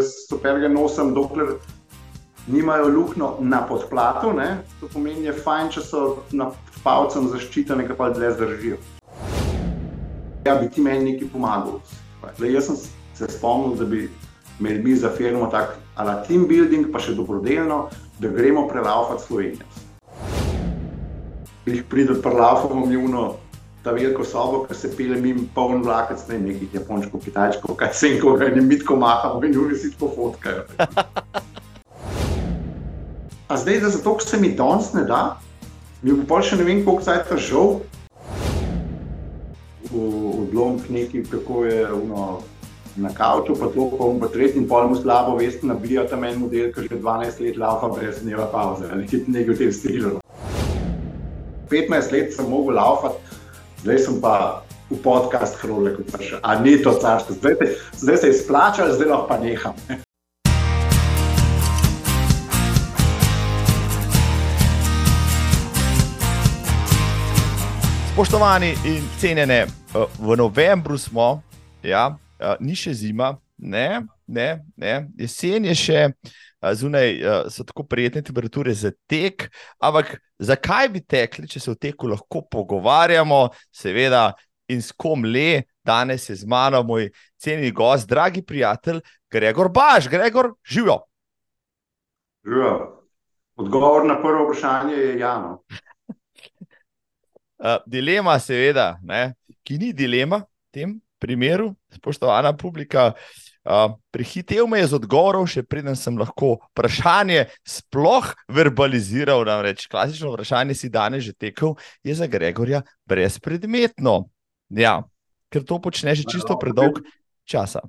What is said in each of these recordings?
jaz superge nosim, dokler nimajo luknjo na podplatu. Ne? To pomeni, da je fajn, če so na palcem zaščitene, ki pa dlje zdržijo. Ja, bi ti meni nekaj pomagal. Le, jaz sem se spomnil, da bi imeli mi za firmo tako ala team building, pa še dobrodelno, da gremo prelaufati Slovenijo. Pride prelaufati v njuno ta veliko sobo, ki se pele mi poln vlakec, ne nekih japončkov, kitajčkov, kaj se jim koga in mitko mahamo in ljudi si tako fotkajo. A zdaj, da zato, ker se mi danes ne da, mi bo še ne vem, koliko zdaj ta žal. Odlomk neki, kako je uno, na kauču, pa to, bom pa tretji pol mu slabo vesti, nabijo tam en model, ki že 12 let laufa brez dneva pauze, nekaj v tem stilu. 15 let sem mogel laufati, zdaj sem pa v podcast hrole, kot pa še, a ni to carstvo, zdaj, zdaj se je splačal, zdaj lahko pa neham. Spoštovani in cenjene, eh, v novembru smo, ja, eh, ni še zima, ne, ne, ne. jesen je še. Zunaj so tako prijetne temperature za tek, ampak zakaj bi tekli, če se o teku lahko pogovarjamo, seveda, in s kom le, danes je z mano moj cenjeni gost, dragi prijatelj, Gregor Baš, Gregor, živijo. Živijo. Odgovor na prvo vprašanje je Jano. Uh, dilema, seveda, ne, ki ni dilema v tem primeru, spoštovana publika. Uh, prehitev me je z odgovorom, še preden sem lahko vprašanje sploh verbaliziral. Namreč klasično vprašanje si danes že tekel, je za Gregorja brezpredmetno. Ja, ker to počne že čisto predolg časa.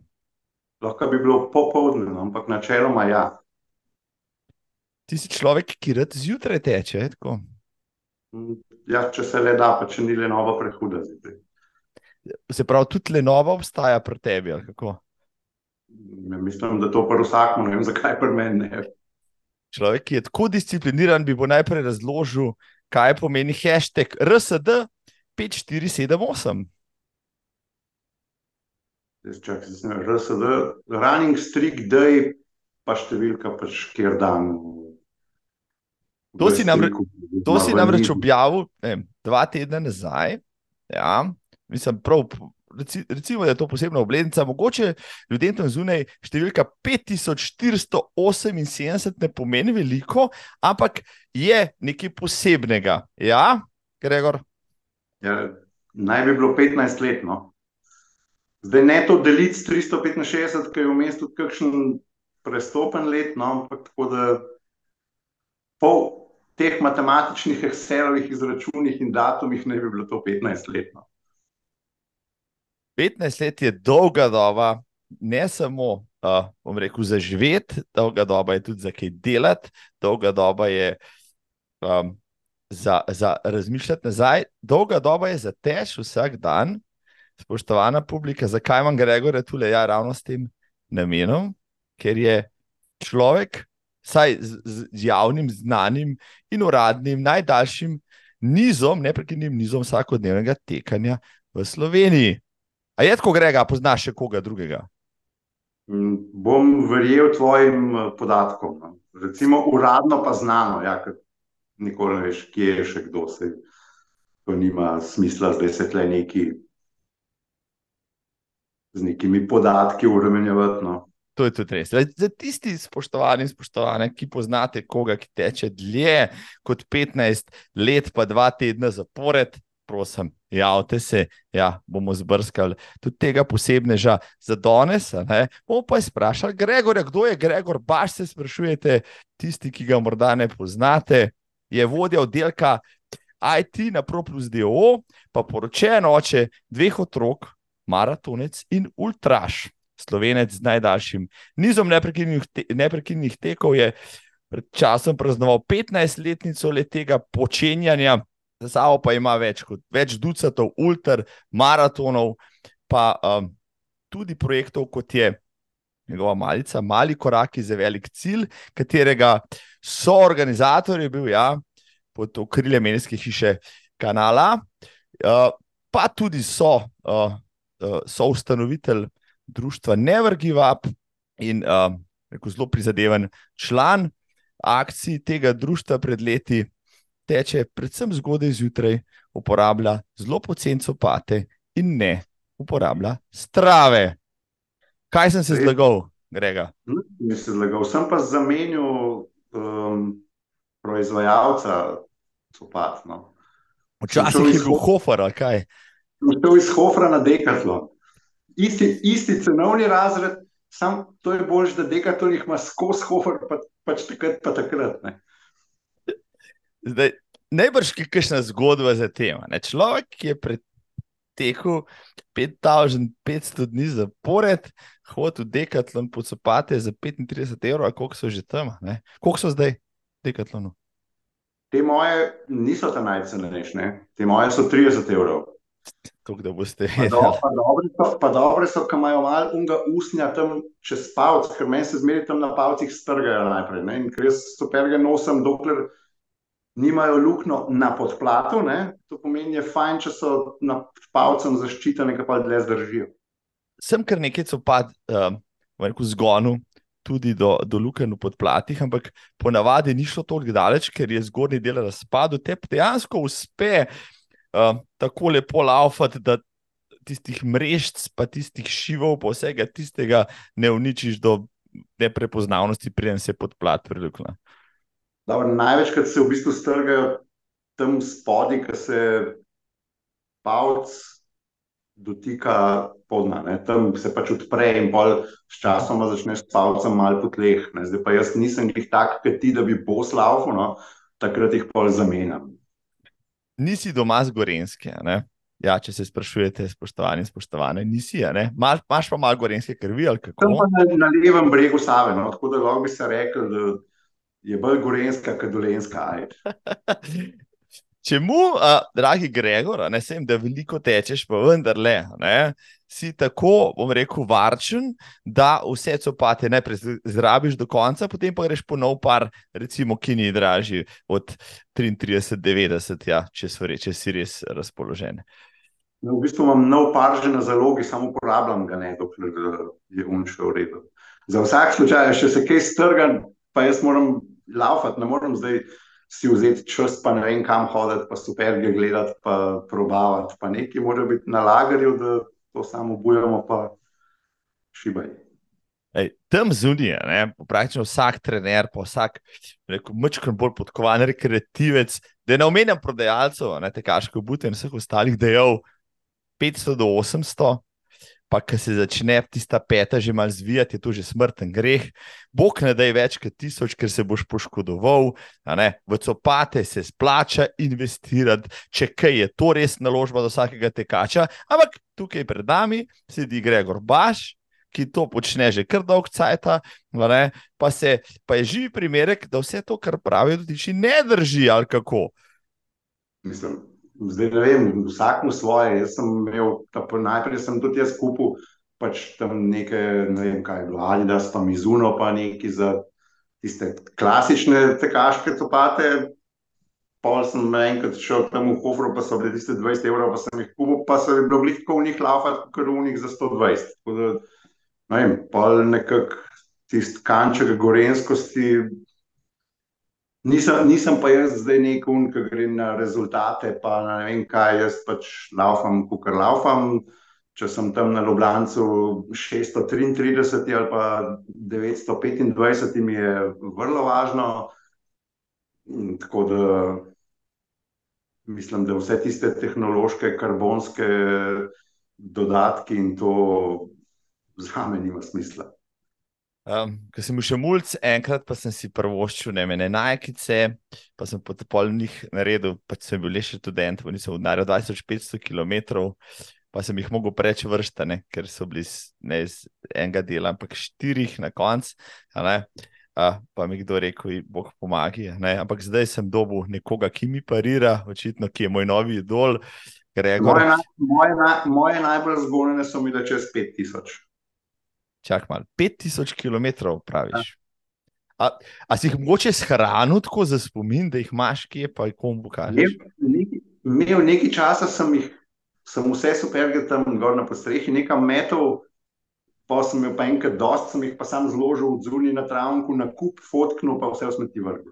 Lahko bi bilo popoldne, no, ampak načeloma ja. Ti si človek, ki rad zjutraj teče. Tako? ja, če se le da, pa če ni le nova prehuda. Zdaj. Se pravi, tudi le nova obstaja pri tebi. Ja, mislim, da to pri vsakem, ne vem, zakaj pri meni ne. Človek, ki je tako discipliniran, bi bo najprej razložil, kaj pomeni hashtag RSD 5478. Čakaj, RSD, running streak, day, pa številka, pač kjer dan. To si, namre, to si namreč objavil ne, dva tedna nazaj. Ja, mislim, prav, recimo, da je to posebna obletnica. Mogoče ljudem tam zunaj številka 5478 ne pomeni veliko, ampak je nekaj posebnega. Ja, Gregor? Ja, naj bi bilo 15 let. No. Zdaj ne to deliti s 365, ki je v mestu kakšen prestopen let, no, ampak tako da pol teh matematičnih Excelovih izračunih in datumih ne bi bilo to 15 let. No. 15 let je dolga doba, ne samo, uh, bom rekel, za živeti, dolga doba je tudi za kaj delati, dolga doba je um, za, za razmišljati nazaj, dolga doba je za tež vsak dan. Spoštovana publika, zakaj imam Gregorja tukaj, ja, ravno s tem namenom, ker je človek, vsaj z, z javnim, znanim in uradnim, najdaljšim nizom, neprekinjenim nizom vsakodnevnega tekanja v Sloveniji. A je tako, Grega, poznaš še koga drugega? Mm, bom verjel tvojim eh, podatkom. No. Recimo, uradno pa znano, ja, ker nikoli ne veš, kje je še kdo. Se, to nima smisla, zdaj se tle neki z nekimi podatki uremenjevati. No. To je tudi res. Za tisti, spoštovani in spoštovane, ki poznate koga, ki teče dlje kot 15 let, pa dva tedna zapored, prosim, javite se, ja, bomo zbrskali. Tudi tega posebneža za danes. Bomo pa sprašali, Gregor, kdo je Gregor, baš se sprašujete, tisti, ki ga morda ne poznate, je vodja oddelka IT na ProPlus DO, pa poročen oče dveh otrok, maratonec in ultraš. Slovenec z najdaljšim nizom neprekinjenih tekov, je pred časom praznoval 15-letnico tega počenjanja, za sabo pa ima več kot več ducatov ultra maratonov, pa um, tudi projektov, kot je njegova malica, mali koraki za velik cilj, katerega so organizatorji bil ja, pod okriljem Menijske hiše kanala, uh, pa tudi so, uh, uh, so ustanovitelj društva Never Give Up, in uh, zelo prizadeven član akcij tega društva pred leti. Teče predvsem zgodaj zjutraj, uporablja zelo poceni copate in ne uporablja strave. Kaj sem se zlagal, Grega? Nisem se zlagal, sem pa zamenil um, proizvajalca copat. No. Včasih je bil Hofer, kaj? Šel iz Hofra na Decathlon. Isti, isti cenovni razred, sam to je bolj, da Decathlon jih ima skozi Hofer, pa, pač takrat, pa takrat. Ne. Zdaj, najbrž je kakšna zgodba za tem. Človek, je pretekel 5500 dni zapored, hodil v Decathlon po copate za 35 evrov, koliko so že tam, ne? koliko so zdaj v Decathlonu? Te moje niso ta najcenejše, te moje so 30 evrov. Tako da boste vedeli. Pa dobre so, pa dobre so ki imajo malo unga usnja tam čez palc, ker meni se zmeri tam na palcih strgajo najprej. Ne? In ker jaz superge nosim, dokler nimajo lukno na podplatu, ne? to pomeni, je fajn, če so na palcem zaščitene, pa dlje zdržijo. Sem kar nekaj copad uh, v zgonu, tudi do, do lukenj v podplatih, ampak ponavadi ni šlo tako daleč, ker je zgornji del razpadel. Te dejansko uspe uh, tako lepo laufati, da tistih mrežc, pa tistih šivov, pa vsega tistega ne uničiš do neprepoznavnosti, preden se podplat prilukne. Največkrat se v bistvu strgajo tam spodaj, ki se palc dotika podna, ne? tam se pač odpre in pol s časom začneš s palcem malo po tleh. Ne? Zdaj pa jaz nisem jih tak, kot ti, da bi bo slavil, no? takrat jih pol zamenjam. Nisi doma z Gorenske, ne? Ja, če se sprašujete, spoštovani, spoštovane, nisi? Mal, imaš pa malo gorenske krvi ali kako? Tam pa na, na levem bregu Save, no? tako da lahko bi se rekel, da je bolj gorenska, kot dolenska. Čemu, uh, dragi Gregor, ne vem, da veliko tečeš, pa vendarle, ne, si tako, bom rekel, varčen, da vse copate najprej zrabiš do konca, potem pa greš po nov par, recimo, ki ni dražji od 33,90, ja, če, če si res razpoložen. No, v bistvu imam nov par že na zalogi, samo uporabljam ga ne, dokler je unšel v redu. Za vsak slučaj, če se kaj strga, pa jaz moram laufati, ne morem zdaj si vzeti čas, pa ne vem, kam hoditi, pa super ga gledati, pa probavati. Pa nekaj mora biti na lagerju, da to samo bujamo, pa šibaj. Ej, tam zunaj, praktično vsak trener, pa vsak, mečkrat bolj podkovan, rekreativec, da ne omenjam prodajalcev, ne te kaške bute in vseh ostalih, da je 500 do 800, pa ki se začne tista peta že malo zvijati, je to že smrten greh. Bog ne da je več kot tisoč, ker se boš poškodoval. V copate se splača investirati, če kaj je to res naložba za vsakega tekača. Ampak tukaj pred nami sedi Gregor Baš. Ki to počne že kar dolgo časa, pa, pa je živi primerek, da vse to, kar pravijo, tudi ne drži, ali kako. Mislim, zdaj ne vem, vsakmu svoje. Jaz sem imel, tako, najprej sem tudi jaz kupil pač tam nekaj, ne vem kaj je bilo, ali da sem izuno pa neki za tiste klasične tekaške copate. Pol sem enkrat šel tam v Hofru, pa so bili tiste 20 evrov, pa sem jih kupil, pa so bili blitko v njih laufati, ker v njih za 120. Tako da, ne vem, pol nekak tisti kanček gorenskosti Nisem, nisem pa jaz zdaj nekaj, ki gre na rezultate, pa ne vem kaj, jaz pač laufam, kukar laufam. Če sem tam na Ljubljancu 633 ali pa 925, mi je vrlo važno. Tako da mislim, da vse tiste tehnološke, karbonske dodatki in to za me nima smisla. Um, Ker sem še mulj, enkrat pa sem si prvoščil ne mene najkice, pa sem po polnih naredil, pač sem bil še študent, pa nisem odnaril 2500 km, pa sem jih mogel preč vrštane, ker so bili ne iz enega dela, ampak štirih na konc. Uh, pa mi kdo rekel, boh pomagi. Ne? Ampak zdaj sem dobil nekoga, ki mi parira, očitno, ki je moj novi idol. Moje, na, moje, na, moje najbolj zgornje so mi, da čez 5000. Čak malo, 5000 km, praviš. A, a si jih mogoče shranil tako za spomin, da jih imaš, ki je pa komu pokažeš? Imel nekaj časa, sem, jih, sem vse super, da tam gor na postrehi nekam metal, pa sem imel pa enkrat dost, sem jih pa sam zložil od zunaj na travniku, na kup, fotknil, pa vse v smeti vrgel.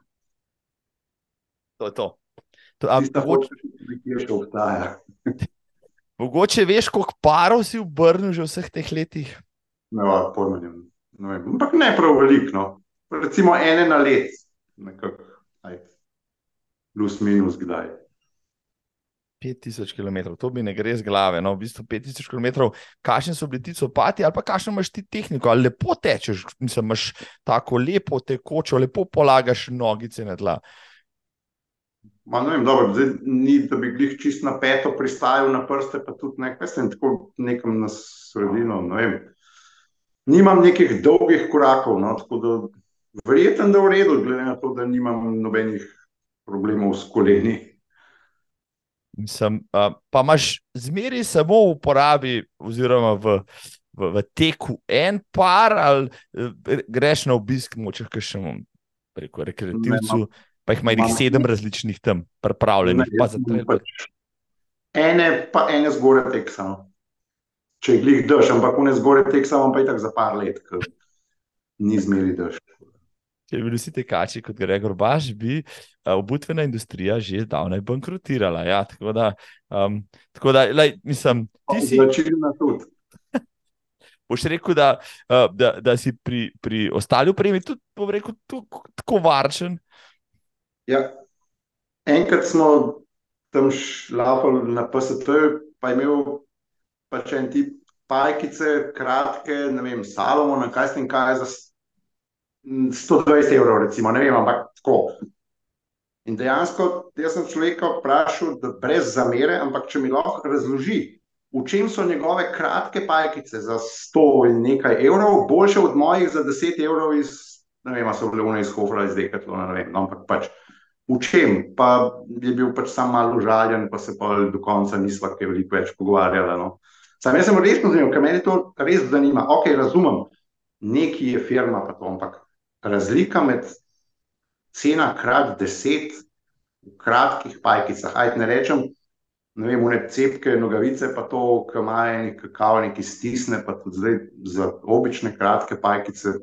To je to. to a, Tista mogoče, fotka, ki je še obstaja. mogoče veš, koliko parov si obrnil že v vseh teh letih. Pojma nimam. Ne vem, ampak ne prav veliko. No. Recimo ene na let, nekako, plus minus kdaj. 5000 km, to mi ne gre z glave. No, v bistvu 5000 km, kakšni so bili ti copati, ali pa kakšno imaš ti tehniko, ali lepo tečeš, mislim, imaš tako lepo tekočo, lepo polagaš nogice na tla. Ma, ne vem, dobro, zdaj, ni, da bi glih čist na peto pristajal na prste, pa tudi nek, veste, tako nekam na sredino. Ne vem. Nimam nekih dolgih korakov, no, tako da verjetno, da v redu, glede na to, da nimam nobenih problemov s koleni. Mislim, uh, pa imaš zmeraj samo v uporabi, oziroma v, v, v teku en par, ali uh, greš na obisk, moče kakšnemu preko rekreativcu, pa jih ima imam- sedem različnih tam, pripravljenih, pa za trail. pač ene, pa ene zgore teksam. Če je glih dež, ampak une zgore teksam, pa je tako za par let, ker ni zmeri dež. Če bi bili vsi tekači kot Gregor Baš, bi obutvena industrija že zdavnaj bankrotirala. Ja, tako da, um, tako da lej, mislim, ti si. Značilna tudi. Boš rekel, da, da, da si pri, pri ostali opremi tudi, rekel, tako varčen. Ja. Enkrat smo tam šlapali na PST, pa je imel pač en tip pajkice, kratke, ne vem, Salomon, kaj s tem kaj za s- m, 120 evrov, recimo, ne vem, ampak tako. In dejansko, jaz sem človeka vprašal, da brez zamere, ampak če mi lahko razloži, v čem so njegove kratke pajkice za 100 in nekaj evrov, boljše od mojih za 10 evrov iz, ne vem, so bile one iz Hofra, iz Decathlona, ne vem, no, ampak pač. V čem? Pa je bil pač sam malo užaljen, pa se pa do konca nisva kaj veliko več pogovarjala. No. Sam jaz sem resno zanimiv, ker meni to res zanima. Ok, razumem, neki je firma, pa to, ampak razlika med cena krat deset v kratkih pajkicah, ajde ne rečem, ne vem, une cepke, nogavice, pa to, ki ima neki kakav, neki stisne, pa tudi zdaj za obične kratke pajkice,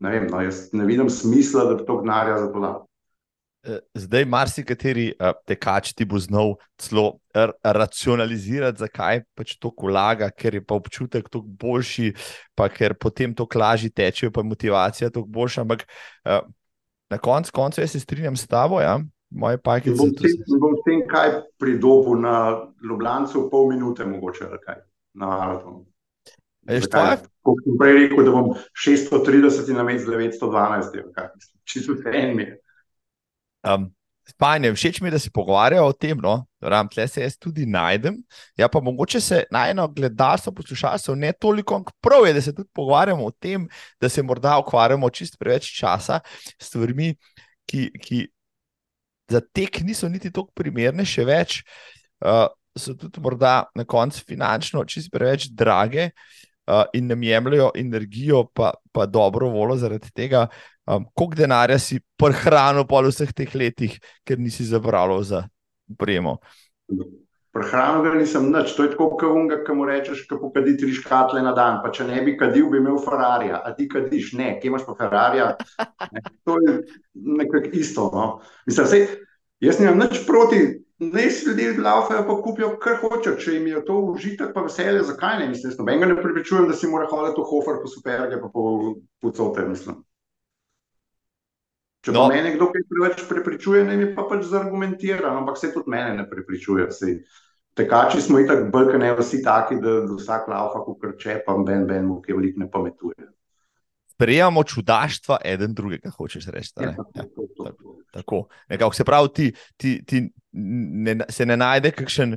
ne vem, no, jaz ne vidim smisla, da bi to gnarja za to dal. Eh, Zdaj, marsikateri uh, tekač ti bo znal celo racionalizirati, zakaj pač to vlaga, ker je pa občutek toliko boljši, pa ker potem to lažje tečejo, pa je motivacija toliko boljša. Ampak uh, na koncu koncev jaz se strinjam s tabo, ja, moje bom so tem- ne bom s tem kaj pridobil na Ljubljancu, pol minute mogoče, ali kaj, na maratonu. Kot sem prej rekel, da bom 630 na med 912, je, kaj, čisto vse en mi je. Um, Fajn, všeč mi je, da se pogovarjajo o tem. No? Ram, tle se jaz tudi najdem. Ja, pa mogoče se najno gledalstvo, poslušalcev ne toliko, prav je, da se tudi pogovarjamo o tem, da se morda ukvarjamo čist preveč časa s stvarmi, ki, ki za tek niso niti tako primerne, še več. Uh, so tudi morda na koncu finančno čist preveč drage uh, in nam jemljajo energijo, pa, pa dobro voljo zaradi tega. Um, koliko denarja si prehranil po vseh teh letih, ker nisi zapravljal za upremo? Prehrano ga nisem nič, to je tako, kot unga, ki mu rečeš, da pokadi tri škatle na dan. Pa če ne bi kadil, bi imel Ferrarija. A ti kadiš, ne, kje imaš pa Ferrarija? Ne, to je nekako isto. No. Mislim, sej, jaz nimam nič proti, ne si ljudje laufajo, pa kupijo, kar hočejo. Če jim je to užitek, pa veselje, zakaj ne? Mislim, jaz nobenega ne prepričujem, da si mora hoditi v Hofer, po superge, pa po pucote, mislim. Če No. pa mene kdo kaj preveč prepričuje, ne mi pa pač zargumentira, no, ampak se tudi mene ne prepričuje. Sej, tekači smo itak bolj, ne vsi taki, da, vsak laufa, ko krče, pa ben, ben, mu kaj veliko ne pametuje. Sprejemamo čudaštva eden drugega, hočeš reči. ne? Ja, to, to, to. tako. Nekako se pravi, ti, ti, ti ne, se ne najde kakšen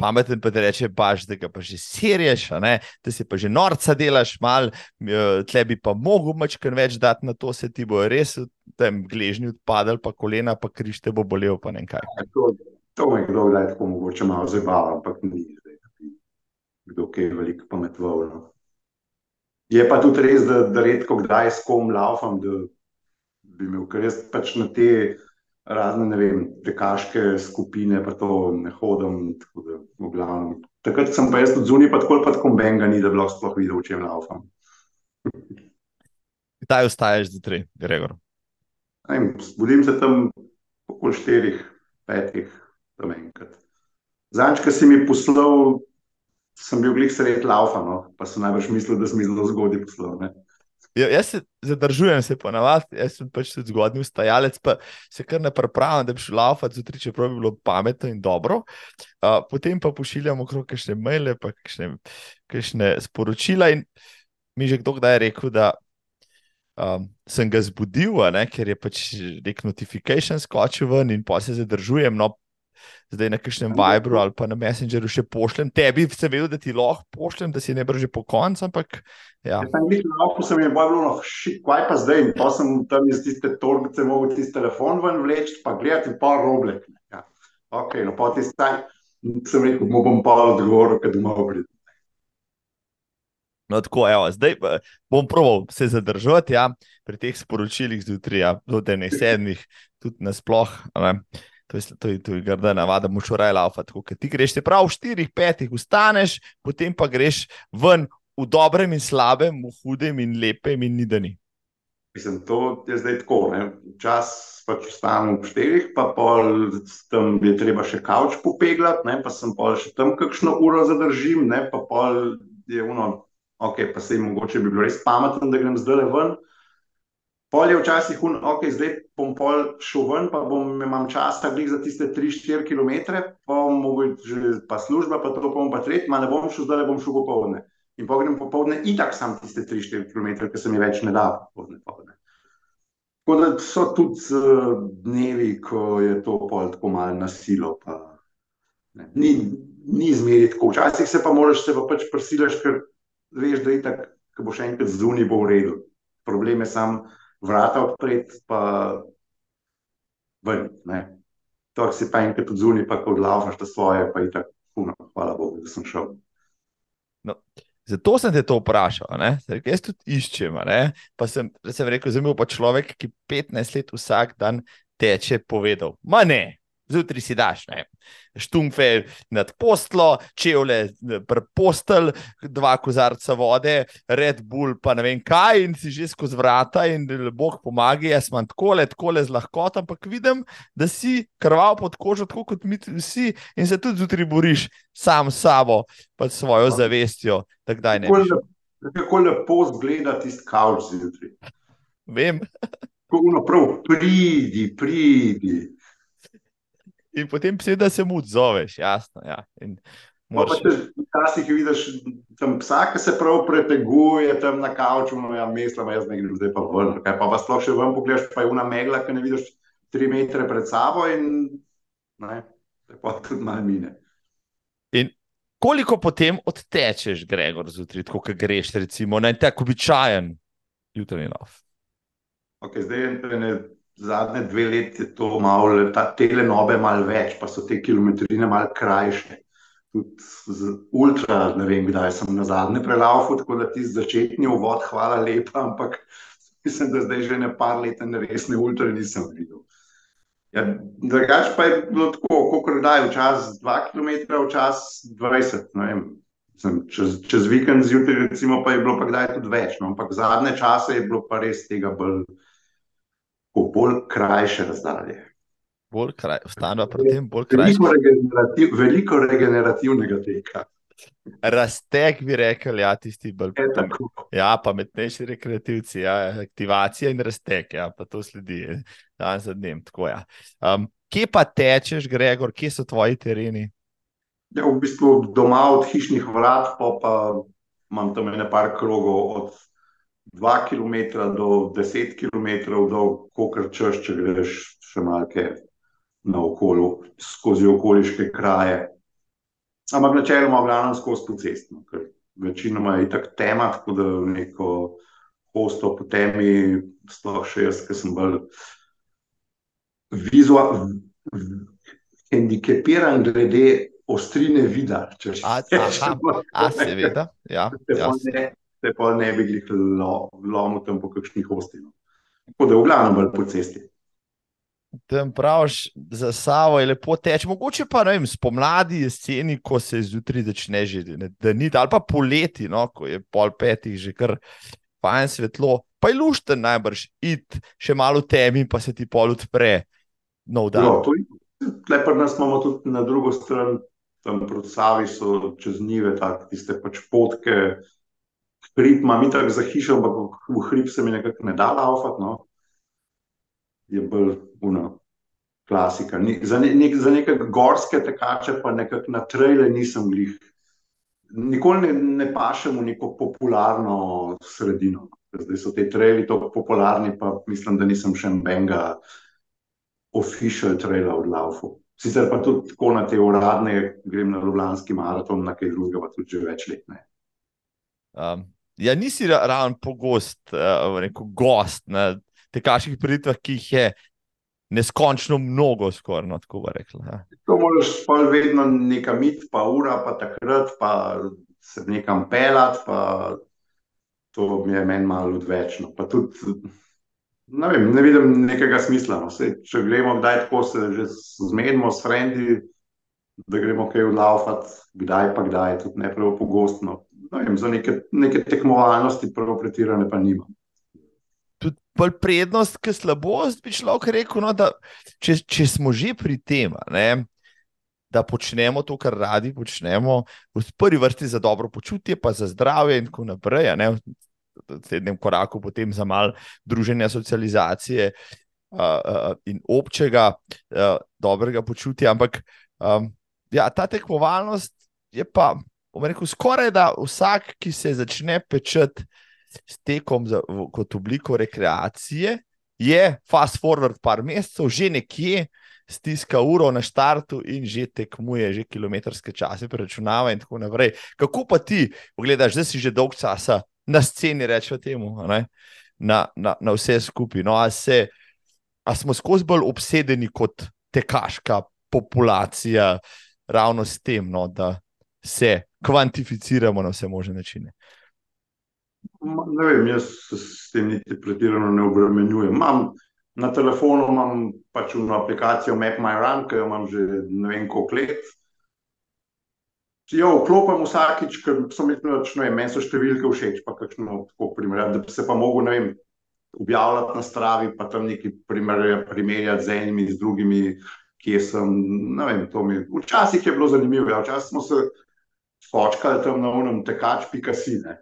pameten, pa da reče, baš, da ga pa že serješ, da si pa že norca delaš, mal, eh, tle bi pa mogel mačken več dati na to, se ti bo res v tem gležnju odpadal, pa kolena, pa križ te bo bolel, pa ne kaj. Ja, To, to me kdo kdaj tako mogoče malo zabava, ampak ni zdaj, kdo kaj veliko pametoval. No. Je pa tudi res, da, da redko kdaj s kom laufam, da bi imel, ker jaz pač na te razne, ne vem, tekaške skupine, pa to ne hodim, glavnem. Takrat sem pa jaz tudi zunaj, pa tako pa tako benga ni, da bi lahko sploh videl, o čem laufam. Kdaj ostaješ zjutraj, Gregor? Zbudim se tam okoli štirih, petih, tam enkrat. Zanč, ki si mi poslal, sem bil glih sred laufa, no? pa sem najbrž mislil, da sem zelo zgodaj poslal. Ne? Ja, jaz se zadržujem, se ponavadi, jaz sem pač tudi zgodni ustajalec, pa se kar ne pripravljam, da bi šel laufati zjutraj, čeprav bi bilo pametno in dobro. Uh, potem pa pošiljamo okrog kakšne maile, pa kakšne, kakšne sporočila. In mi že kdo kdaj je rekel, da um, sem ga zbudil, ne, ker je pač nek notifikation skočil ven in pa se zadržujem. No, zdaj na kakšnem Vibru ali pa na Messengerju še pošljem. Tebi se vedel, da ti lahko pošljem, da si ne brže po koncu. Ampak, ja. Jaz sem mislil, da se mi je bolj bilo, kaj pa zdaj. In to sem tam iz tiste torbice mogel tisti telefon ven vleči, pa gledati pa roblek. Ja. Ok, no pa ti staj. Sem rekel, mu bom pa odgovoril, kad doma pridem. No, tako, evo, zdaj bom proval se zadržati ja, pri teh sporočilih zjutraj, ja, do dnevnih sedmih, tudi nasplošno. To je, to je, to je grda navada, moš raje laufati. Ti greš te prav v štirih, petih, ustaneš, potem pa greš ven v dobrem in slabem, v hudem in lepem in nidani. Mislim, to je zdaj tako. Čas pač vstanem v štirih, pa pol tam je treba še kavč popeglati, ne? pa sem pol še tam kakšno uro zadržim, ne? pa pol je uno, ok, pa se jim mogoče bi bilo res pametno, da grem zdaj le ven. Pol je včasih, un, ok, zdaj bom pol šel ven, pa bom imel čas, da glih za tiste 3-4 km, pa mogoče pa služba, pa to bom pa tretji, ma ne bom šel zdaj, bom šel popovdne. In pa grem popovdne, itak sam tiste 3-4 km, ker se mi več ne da popovdne. popovdne. Tako da so tudi uh, dnevi, ko je to pol tako malo nasilo, pa ne, ni, ni zmeri tako. Včasih se pa moraš se pa pač prisilaš, ker veš, da itak, ko boš enkrat zunaj, bo v redu. Problem je sam, vrata odpreti, pa ven. To si pa enkrat odzuni, pa ko odlaufaš to svoje, pa je tako puno, hvala Bogu, da sem šel. No. Zato sem te to vprašal, Zdaj, jaz tudi iščem. Pa sem, sem rekel, zelo pa človek, ki 15 let vsak dan teče, povedal: Ma ne, zjutraj si daš, ne. štumfe nad postlo, čevlje postelj, dva kozarca vode, red bull, pa ne vem kaj, in si že skozi vrata, in Bog pomaga, jaz imam tako le, tako le z lahkoto, ampak vidim, da si krval pod kožo, tako kot mi vsi, in se tudi zjutraj boriš sam s sabo, pa s svojo zavestjo. Kako lepo zgleda tisti kavč zjutraj. Vem. Prav, pridi, pridi. In potem seveda se mu odzoveš, jasno. Ja. Včasih vidiš tam psa, ki se prav preteguje tam na kavču, no ja, mislim, jaz ne grem zdaj pa ven. Kaj pa vas sploh še ven pogledaš, pa je una megla, ki ne vidiš tri metre pred sabo in ne, pa tudi malo mine. In koliko potem odtečeš, Gregor, zjutraj, ko greš, recimo, na tak običajen jutranji lov? Okay, zdaj je zadnje dve leti je to malo, ta telenobe malo več, pa so te kilometrine malo krajše. Tudi z ultra, ne vem, kdaj sem na zadnje prelaufal, tako da ti začetni uvod, hvala lepa, ampak mislim, da zdaj že ne par let na resne ultra nisem videl. Ja, drugač pa je bilo tako, kot da je včasih 2 km, včasih 20 km. Čez, čez vikend zjutraj, recimo, pa je bilo pa kdaj tudi več. No? Ampak zadnje čase je bilo pa res tega bolj po bolj krajše razdalje. Bolj kraj, ostane pa potem bolj krajše. Veliko, regenerativ, veliko regenerativnega teka. Raztek bi rekel, ja, tisti bolj pomemben. Ja, pametnejši rekreativci, ja, aktivacija in raztek, ja, pa to sledi dan za dnem. Tako, ja. um, kje pa tečeš, Gregor, kje so tvoji tereni? Ja, v bistvu doma od hišnih vrat, pa, pa imam tam nekaj krogov od 2 km do 10 km, dolg, kar češ, če greš še malce na okolju, skozi okoliške kraje. Ampak načeloma glavno skozi to cesto, ker večinoma je tako tema, tako da neko hosto po temi, sploh še jaz, ki sem bolj vizualen, hendikepiran glede ostrine vida. Če še vedno. A, seveda, ja se pa ne bi jih lomil tam po kakšnih ostinah. Tako da je v glavnem bolj po cesti. Tam praviš, za Savo je lepo teč, mogoče pa vem, spomladi jeseni, ko se zjutraj začne že, ne, da ni, ali pa poleti, no, ko je pol petih že kar fajn svetlo, pa je lušten najbrž, id še malo temi, pa se ti pol odpre. No, Lepar nas imamo tudi na drugo stran, tam proti Savi so čez njive, tako tiste pač potke. Hrib ima mi tako za hišo, ampak v hrib se mi nekako ne da laufati. No. Je bolj uno, klasika. Ni, za, ne, nek, za neke gorske tekače, pa nekako na traile nisem glih. Nikoli ne, ne pašem v neko popularno sredino. Zdaj so te traili tako popularni, pa mislim, da nisem še nobenega official traila od Laufu. Sicer pa tudi tako na te uradne, grem na Ljubljanski maraton, na kaj drugega, pa tudi že več let. Um, ja, nisi ravno pogost, uh, rekel, gost na tekaških pridvah, ki jih je neskončno mnogo, skoraj no, tako bi rekel. Ja. To moraš pa vedno nekam iti, pa ura, pa takrat, pa se nekam pelati, pa to mi je meni malo odvečno. Pa tudi, ne, vem, ne vidim nekega smisla. No. Sej, če gremo, kdaj tako se že zmedimo s frendi, da gremo kaj odlaufati, kdaj pa kdaj, tudi ne prav pogostno. Ne vem, za neke, neke tekmovalnosti, prvo pretirane, pa nimam. Tudi prednost, ki slabost, bi človek rekel, no, da če, če smo že pri tem, ne, da počnemo to, kar radi počnemo, v prvi vrsti za dobro počutje, pa za zdravje, in tako naprej. Ne, v naslednjem koraku, potem za malo druženja, socializacije uh, uh, in občega uh, dobrega počutja. Ampak um, ja, ta tekmovalnost je pa, bom rekel, skoraj da vsak, ki se začne pečati s tekom za, v, kot obliko rekreacije, je fast forward par mesecev, že nekje stiska uro na štartu in že tekmuje, že kilometrske čase preračunava in tako naprej. Kako pa ti, pogledaš, da si že dolg časa na sceni, rečemo temu, na, na, na vse skupaj. No, a, a smo skozi bolj obsedeni kot tekaška populacija, ravno s tem, no, da se kvantificiramo na vse možne načine. Ne vem, jaz se s tem niti pretirano ne obremenjujem. Imam na telefonu imam pač eno aplikacijo Map My Run, ki jo imam že ne vem koliko let. Jo, vklopim vsakič, ker so mi pač, ne vem, meni so številke všeč, pa kakšno tako primerjati, da bi se pa mogel, ne vem, objavljati na stravi, pa tam neki primerjati z enimi, z drugimi, kje sem, ne vem, to mi. Včasih je bilo zanimivo, ja, včasih smo se spočkali tam na unem tekač.si, ne.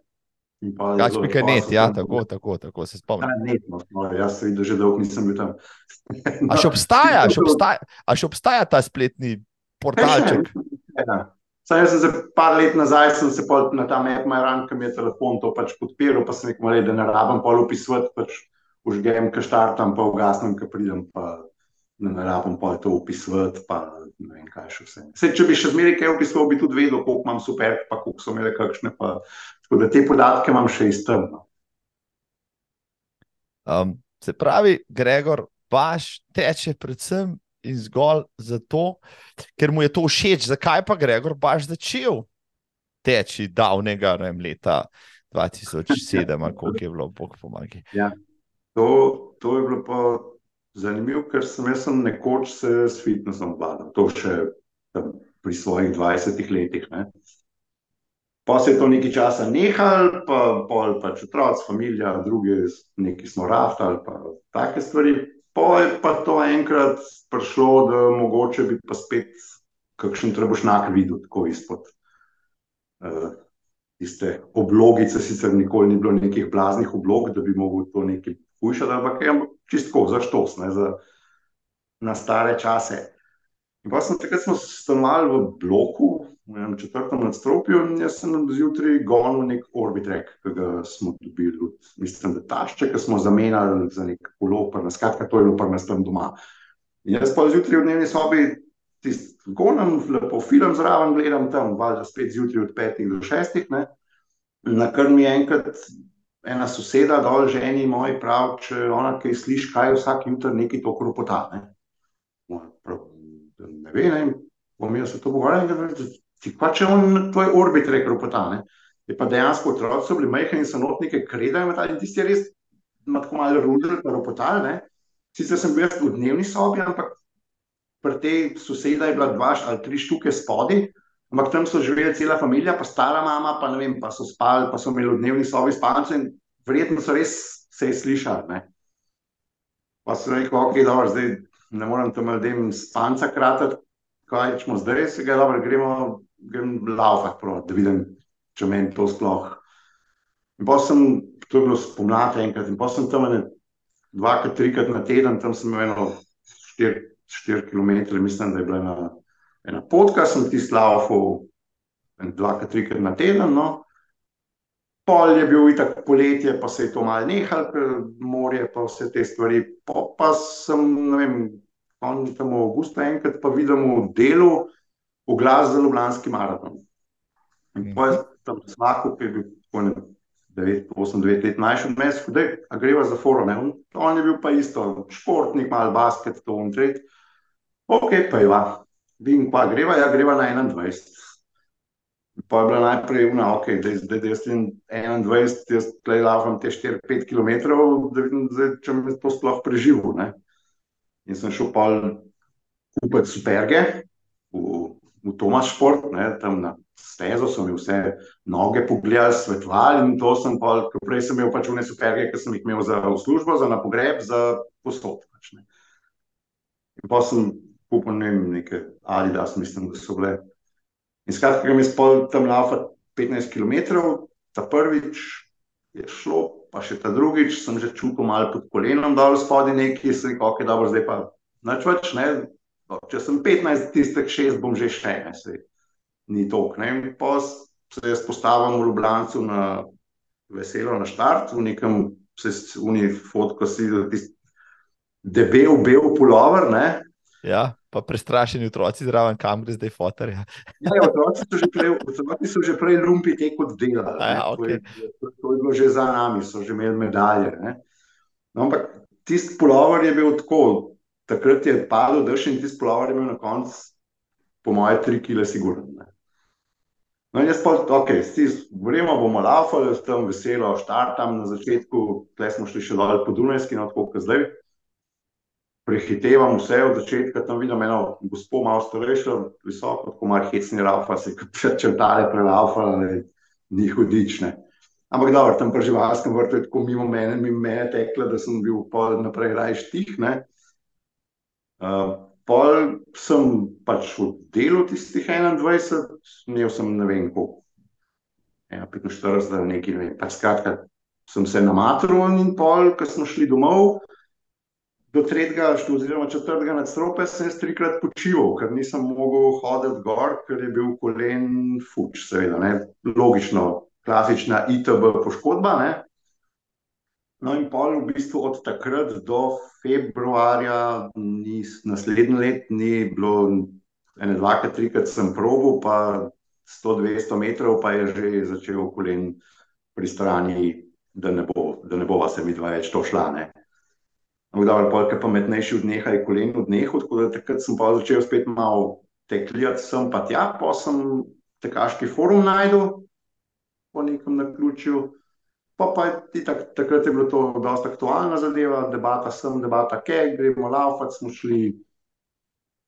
Kačpika net, ja, tako, tako, tako se spomnim. Ja, net, no, no, jaz se vidim, da že dolgo nisem bil tam. A še obstaja, še obstaja, a še obstaja ta spletni portalček? Ja. Saj jaz sem se par let nazaj, sem se na ta Map My Run, ki mi je telefon to pač podpiral, pa sem rekel, da ne rabim pol upisovati, pač užgem, ki štartam, pa ugasnem, ki pridem, pa ne rabim pol to upisovati, pa ne vem, kaj še vse. Sej, če bi še zmeraj kaj opisoval, bi tudi vedel, koliko imam super, pa koliko so imeli kakšne, pa tako da te podatke imam še iztrno. Um, se pravi, Gregor, baš teče predvsem in zgolj zato, ker mu je to všeč. Zakaj pa Gregor baš začel teči davnega vem, leta 2007, koliko je bilo, bog pomagi. Ja, to, to je bilo pa zanimivo, ker sem jaz sem nekoč se s fitnessom vladal, to še tam, pri svojih 20 letih. Ne. Pa se je to nekaj časa nehal, pa pol pač otroci, familija, druge, neki smo raftali, pa take stvari. Pa je pa to enkrat prišlo, da mogoče bi pa spet kakšen trebušnak videl, tako izpod. Uh, tiste oblogice, sicer nikoli ni bilo nekih blaznih oblog, da bi mogel to nekaj hujšati, ampak je čistko, za štos, ne, za, na stare čase. In pa sem takrat smo stanovali v bloku, v četrtem nadstropju, in jaz sem zjutraj gonil nek orbitrek, ki ga smo dobili od, mislim, da tašče, ki smo zamenjali za nek ulopar, skratka, to je ulopar nas tam doma. In jaz pa zjutraj v dnevni sobi tisti gonem, lepo film zraven gledam tam, valjda spet zjutraj od petih do šestih, ne, na kar mi enkrat ena soseda dol, ženi moj, prav, če ona kaj sliši, kaj vsak jutr neki to kropota. Ne, ne ve, ne, bom jaz se to pogovarjal, ti pa če on tvoj orbit reke kropota, ne, je pa dejansko otroci so bili majhni in so notnike kredajo metali in tisti je res, ima tako malo rudel, pa ropotal, ne, sicer sem bil jaz v dnevni sobi, ampak pri tej soseda je bila dva ali tri štuke spodi, Ampak tam so živeli cela družina, pa stara mama, pa ne vem, pa so spali, pa so imeli v dnevni sobi spalnice in verjetno so res se slišali. Pa sem rekel, ok, dobro, zdaj ne morem tam ljudem spanca kratati, kaj rečemo zdaj, se ga dobro, gremo, gremo laufati, da vidim, če meni to sploh. In pa sem, to je bilo spomladi enkrat, in pa sem tam ne, dvakrat, trikrat na teden, tam sem imel eno štiri, štiri km, mislim, da je bila ena, ena potka, sem ti slaufal dvakrat, trikrat na teden, no, Pol je bil itak poletje, pa se je to malo nehalo, ker morje pa vse te stvari. Pa, pa sem, ne vem, on tam v avgustu enkrat pa videl v delu oglas za Ljubljanski maraton. In pa je tam svako, ki je bil tako ne 9, 8, 9 let mlajši od mene, da a greva za foro, ne. On, on je bil pa isto športnik, malo basket, to on tret. Ok, pa je va. Vidim, pa greva, ja, greva na 21. Pa je bila najprej ena, ok, da zdaj jaz sem 21, jaz tukaj lavam te 4-5 km, da vidim, zdaj, če me to sploh preživel. Ne? In sem šel pa kupiti superge v, v Tomas Šport, ne? tam na stezo so mi vse noge pogledali, svetovali in to sem pa, ker prej sem imel pač vne superge, ki sem jih imel za službo, za na pogreb, za postop. Pač? In pa sem kupil ne vem, neke Adidas, mislim, da so bile. In skratka, grem jaz pol tam laufati 15 km, ta prvič je šlo, pa še ta drugič sem že čutil malo pod kolenom dol spodaj neki, se rekel, ok, dobro, zdaj pa nič več, ne. Če sem 15, tistih 6 bom že še, ne, se ni tok, ne. In pa se jaz postavim v Ljubljancu na veselo na štart, v nekem, se v uni fotko si videl tisti debel, bel pulover, ne. Ja, pa prestrašeni otroci zraven, kam gre zdaj fotor. Ja. Ja, otroci so že prej, otroci so že prej lumpi te kot delali. Ja, okay. to, to je bilo že za nami, so že imeli medalje. No, ampak tisti pulover je bil tako, takrat je padel dež in tisti pulover je imel na koncu, po moje, tri kile sigurno. No, in jaz pa, ok, gremo, bomo laufali, tam veselo, štartam na začetku, tle smo šli še dol po Dunajski, no, tako kot zdaj prehitevam vse od začetka, tam vidim eno gospod, malo starejšo, visoko, tako malo hecni raufa, se je črtale prelaufa, ni hudične. Ampak dobro, tam pri živalskem vrtu je tako mimo mene, mimo mene tekla, da sem bil pol naprej raj štih, ne. Uh, pol sem pač v delu tistih 21, imel sem ne vem koliko, 45 ali nekaj, ne vem, pač skratka, sem se namatral in pol, ko smo šli domov, do tretjega, oziroma četrtega nadstropja sem jaz trikrat počival, ker nisem mogel hoditi gor, ker je bil kolen fuč, seveda, ne? logično, klasična ITB poškodba. Ne? No, in pol v bistvu od takrat do februarja, ni, naslednji let, ni bilo, ene, dvakrat, trikrat sem probil, pa 100-200 metrov, pa je že začel kolen pri strani, da ne bo, da ne bova se mi dva več to šla. Ne? Dobro, polk je pametnejši od neha, je kolen od neha, tako da takrat sem pa začel spet malo tekljati sem pa tja, pa sem tekaški forum najdel po nekem naključju, pa pa je tak, takrat je bilo to dosta aktualna zadeva, debata sem, debata kje, gremo laufat, smo šli,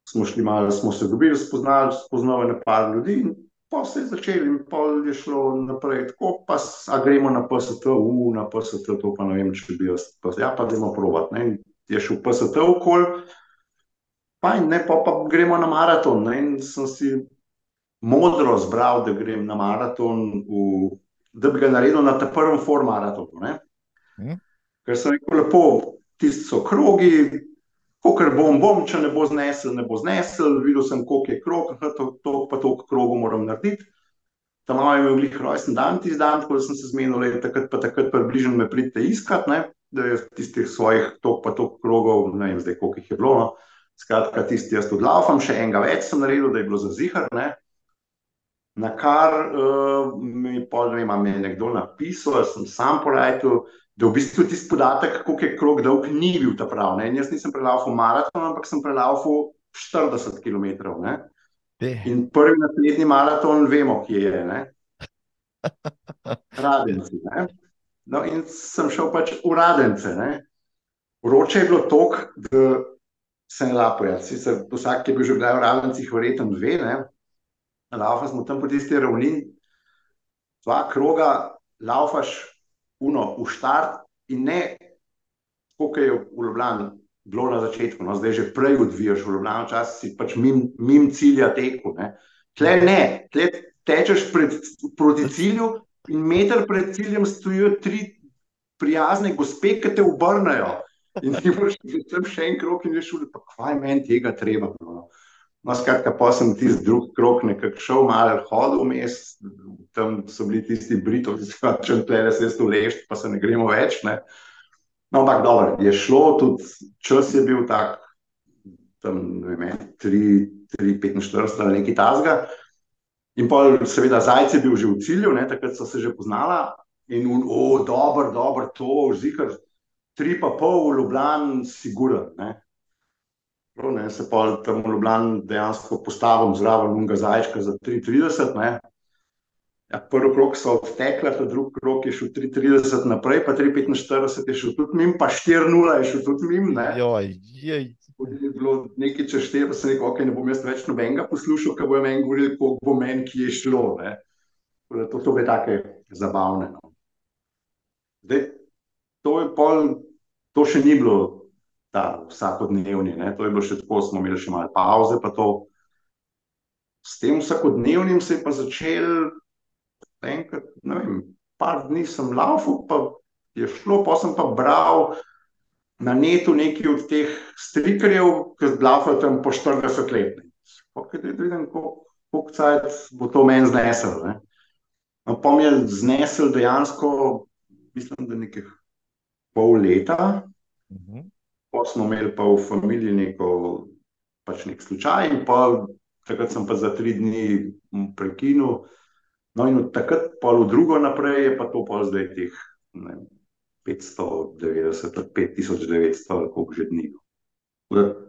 smo šli malo, smo se dobili, spoznali, spoznali nepar ljudi in pa se je začeli in pol je šlo naprej tako, pa a gremo na PST, u, na PST, to pa ne vem, če bi jaz, pa, ja, pa gremo provat, ne, je šel PST okol, pa in ne, pa, pa gremo na maraton, ne, in sem si modro zbral, da grem na maraton, v, da bi ga naredil na ta prvem for maratonu, ne. Mm. Ker sem rekel, lepo, tisti so krogi, Kokor bom, bom, če ne bo znesel, ne bo znesel, videl sem, koliko je krog, to pa toliko krogov moram narediti. Tam malo je imel glih rojsten dan tisti dan, tako da sem se zmenil, da takrat pa takrat približno me pridite iskat, ne? da je tistih svojih toliko pa toliko krogov, ne vem zdaj, koliko jih je bilo, no. Skratka, tisti jaz odlaufam, še enega več sem naredil, da je bilo za zihar, ne. Na kar uh, mi pol, ne vem, me je nekdo napisal, sem sam porajtil, da v bistvu tisti podatek, koliko je krog dolg, ni bil ta prav. Ne? Jaz nisem prelaufal maraton, ampak sem prelaufal 40 km. Ne? In prvi naslednji maraton, vemo, kje je. Ne? Radenci. Ne? No, in sem šel pač v Radence. Ne? Vroče je bilo tok, da se ne lapo je. Sicer vsak, ki je bil že kdaj v Radencih, verjetno dve. Laufa smo tam po tisti ravnini, dva kroga, laufaš uno, v štart in ne, kot je v Ljubljani bilo na začetku, no, zdaj že prej odvijaš v Ljubljani, včasih si pač mim, mim cilja teku. Ne. Tle ne, tle tečeš pred, proti cilju in meter pred ciljem stojijo tri prijazne gospe, ki te obrnajo. In ti boš tam še en krok in rešil, pa kvaj meni tega treba. No. No, skratka, pa sem tisti drugi krok nekako šel, malo hodil vmes, tam so bili tisti Britovi, ki so tle, da se jaz tu lešt, pa se ne gremo več. Ne. No, ampak dobro, je šlo, tudi čas je bil tak, tam ne vem, 3-45 ali nekaj tazga. In pa seveda zajce je bil že v cilju, ne, takrat so se že poznala in un, o, dober, dober, to, zikr, tri pa pol v Ljubljani, siguren, ne. Ne, se pa tam v Ljubljani dejansko postavim zraven unga zajčka za 3,30. Ja, prvi krok so odtekli, ta drugi krok je šel 3,30 naprej, pa 3,45 je šel tudi mim, pa 4,0 je šel tudi mim. Joj, joj. Je bilo nekaj čez 4, pa sem rekel, ok, ne bom jaz več nobenega poslušal, ker bo meni govoril, koliko bo meni, ki je šlo. Ne. To so bile take zabavne. No. Zdaj, to, pol, to še ni bilo ta vsakodnevni. Ne? To je bilo še tako, smo imeli še malo pauze. S tem vsakodnevnim se je pa začel, enkrat, ne vem, par dni sem laufal, pa je šlo, pa sem pa bral na netu nekaj od teh strikerjev, ki laufajo tam po 40 let. Spokaj, da vidim, koliko cajt bo to meni znesel. Ne? No, pa mi je znesel dejansko, mislim, da nekaj pol leta. Uh mhm. -huh. Pa smo imeli pa v familiji neko, pač nek slučaj, in pa takrat sem pa za tri dni prekinil. No, in od takrat, pa v drugo naprej, je pa to pa zdaj teh ne, 590, 5900, koliko že dni.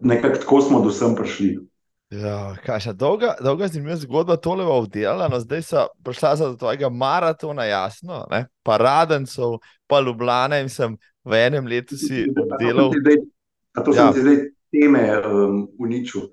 Nekako tako smo do sem prišli. Ja, kaj še dolga, dolga zanimiva zgodba, tole bo obdelala. No, zdaj so prišla za tvojega maratona, jasno, ne? pa radencov, pa Ljubljana in sem v enem letu si obdelal. A to ja. sem ti zdaj teme um, uničil.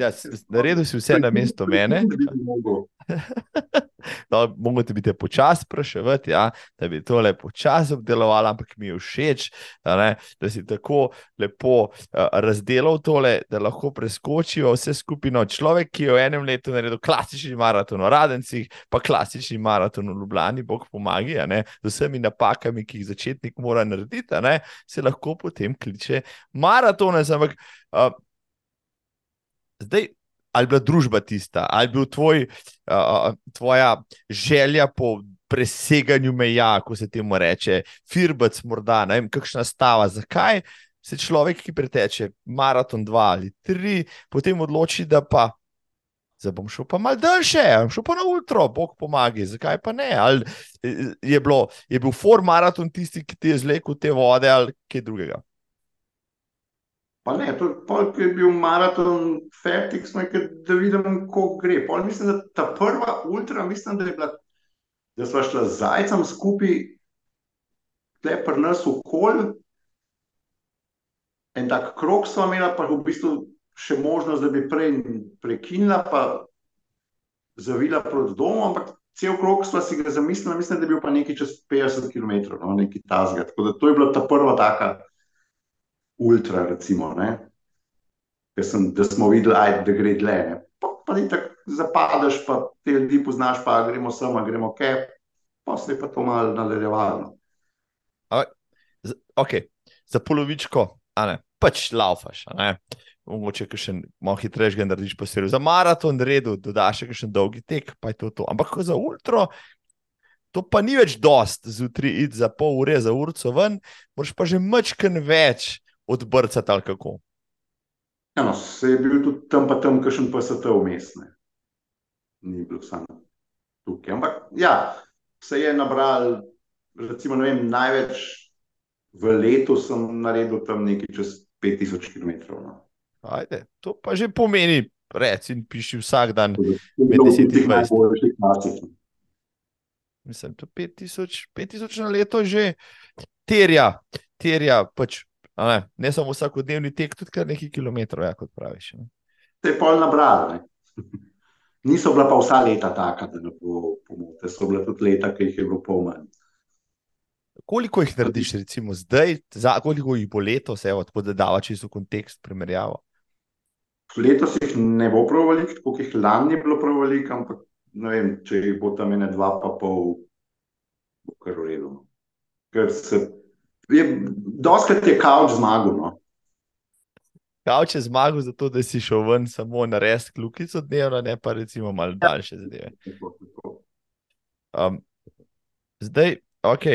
Ja, Naredil si vse na mesto mene. No, Mogoče bi te počasi spraševati, ja, da bi to lepo počasi obdeloval, ampak mi je všeč, da, da si tako lepo uh, razdelal tole, da lahko preskočijo vse skupino. Človek, ki je v enem letu naredil klasični maraton v Radencih, pa klasični maraton v Ljubljani, bog pomaga, z vsemi napakami, ki jih začetnik mora narediti, se lahko potem kliče maratone. Ampak uh, zdaj ali je bila družba tista, ali je bil tvoj, uh, tvoja želja po preseganju meja, ko se temu reče, firbec, morda, ne vem, kakšna stava, zakaj se človek, ki preteče maraton dva ali tri, potem odloči, da pa. Zdaj bom šel pa malo daljše, šel pa na ultra, bog pomaga, zakaj pa ne? Ali je, bilo, je bil form maraton tisti, ki ti je zlekel te vode ali kaj drugega? Pa ne, to je bil maraton, fertik smo rekli, da vidim, kako gre. Pol mislim, da ta prva ultra, mislim, da je bila, da smo šli z zajcem skupaj, tle pri nas v kol. En tak krok smo imeli, pa v bistvu še možnost, da bi prej prekinila, pa zavila proti domu, ampak cel krok smo si ga zamislili, mislim, da je bil pa nekaj čez 50 km, no, nekaj tazga. Tako da to je bila ta prva taka ultra, recimo, sem, da smo videli, aj, da gre dle. Pa, pa ti tako zapadeš, pa te ljudi poznaš, pa gremo sem, gremo kaj, pa se je pa to malo nadaljevalo. Ok, za polovičko, a ne, pač laufaš, a ne. Mogoče še malo hitrejš, da narediš pa se za maraton, redu, dodaš še en dolgi tek, pa je to to. Ampak za ultra, to pa ni več dost, zjutraj id za pol ure, za urco ven, moraš pa že mačken več odbrcati ali kako. Ja, no, se je bil tudi tam, pa tam, kakšen te umestne. Ni bilo samo tukaj. Ampak ja, se je nabral, recimo, vem, največ v letu sem naredil tam nekaj čez 5000 km. No. Ajde, to pa že pomeni, reci in piši vsak dan med 10 in 20. Mislim, da 5000, 5000 na leto že terja, terja pač Ne, ne samo vsakodnevni tek, tudi kar nekaj kilometrov, ja, kot praviš. Ne. Te je pol nabral. Niso bila pa vsa leta taka, da ne bo pomote. So bila tudi leta, ki jih je bilo pol manj. Koliko jih narediš, recimo zdaj, za, koliko jih bo letos, tako da dava čisto kontekst primerjavo? Letos jih ne bo prav veliko, tako jih lani ni bilo prav veliko, ampak ne vem, če jih bo tam ene dva, pa pol, bo kar v redu. No. Ker se je, doskrat je kauč zmagal. No. Kauč je zmagal zato, da si šel ven samo na res klukico dnevno, ne pa recimo malo ja. daljše zadeve. Um, zdaj, ok,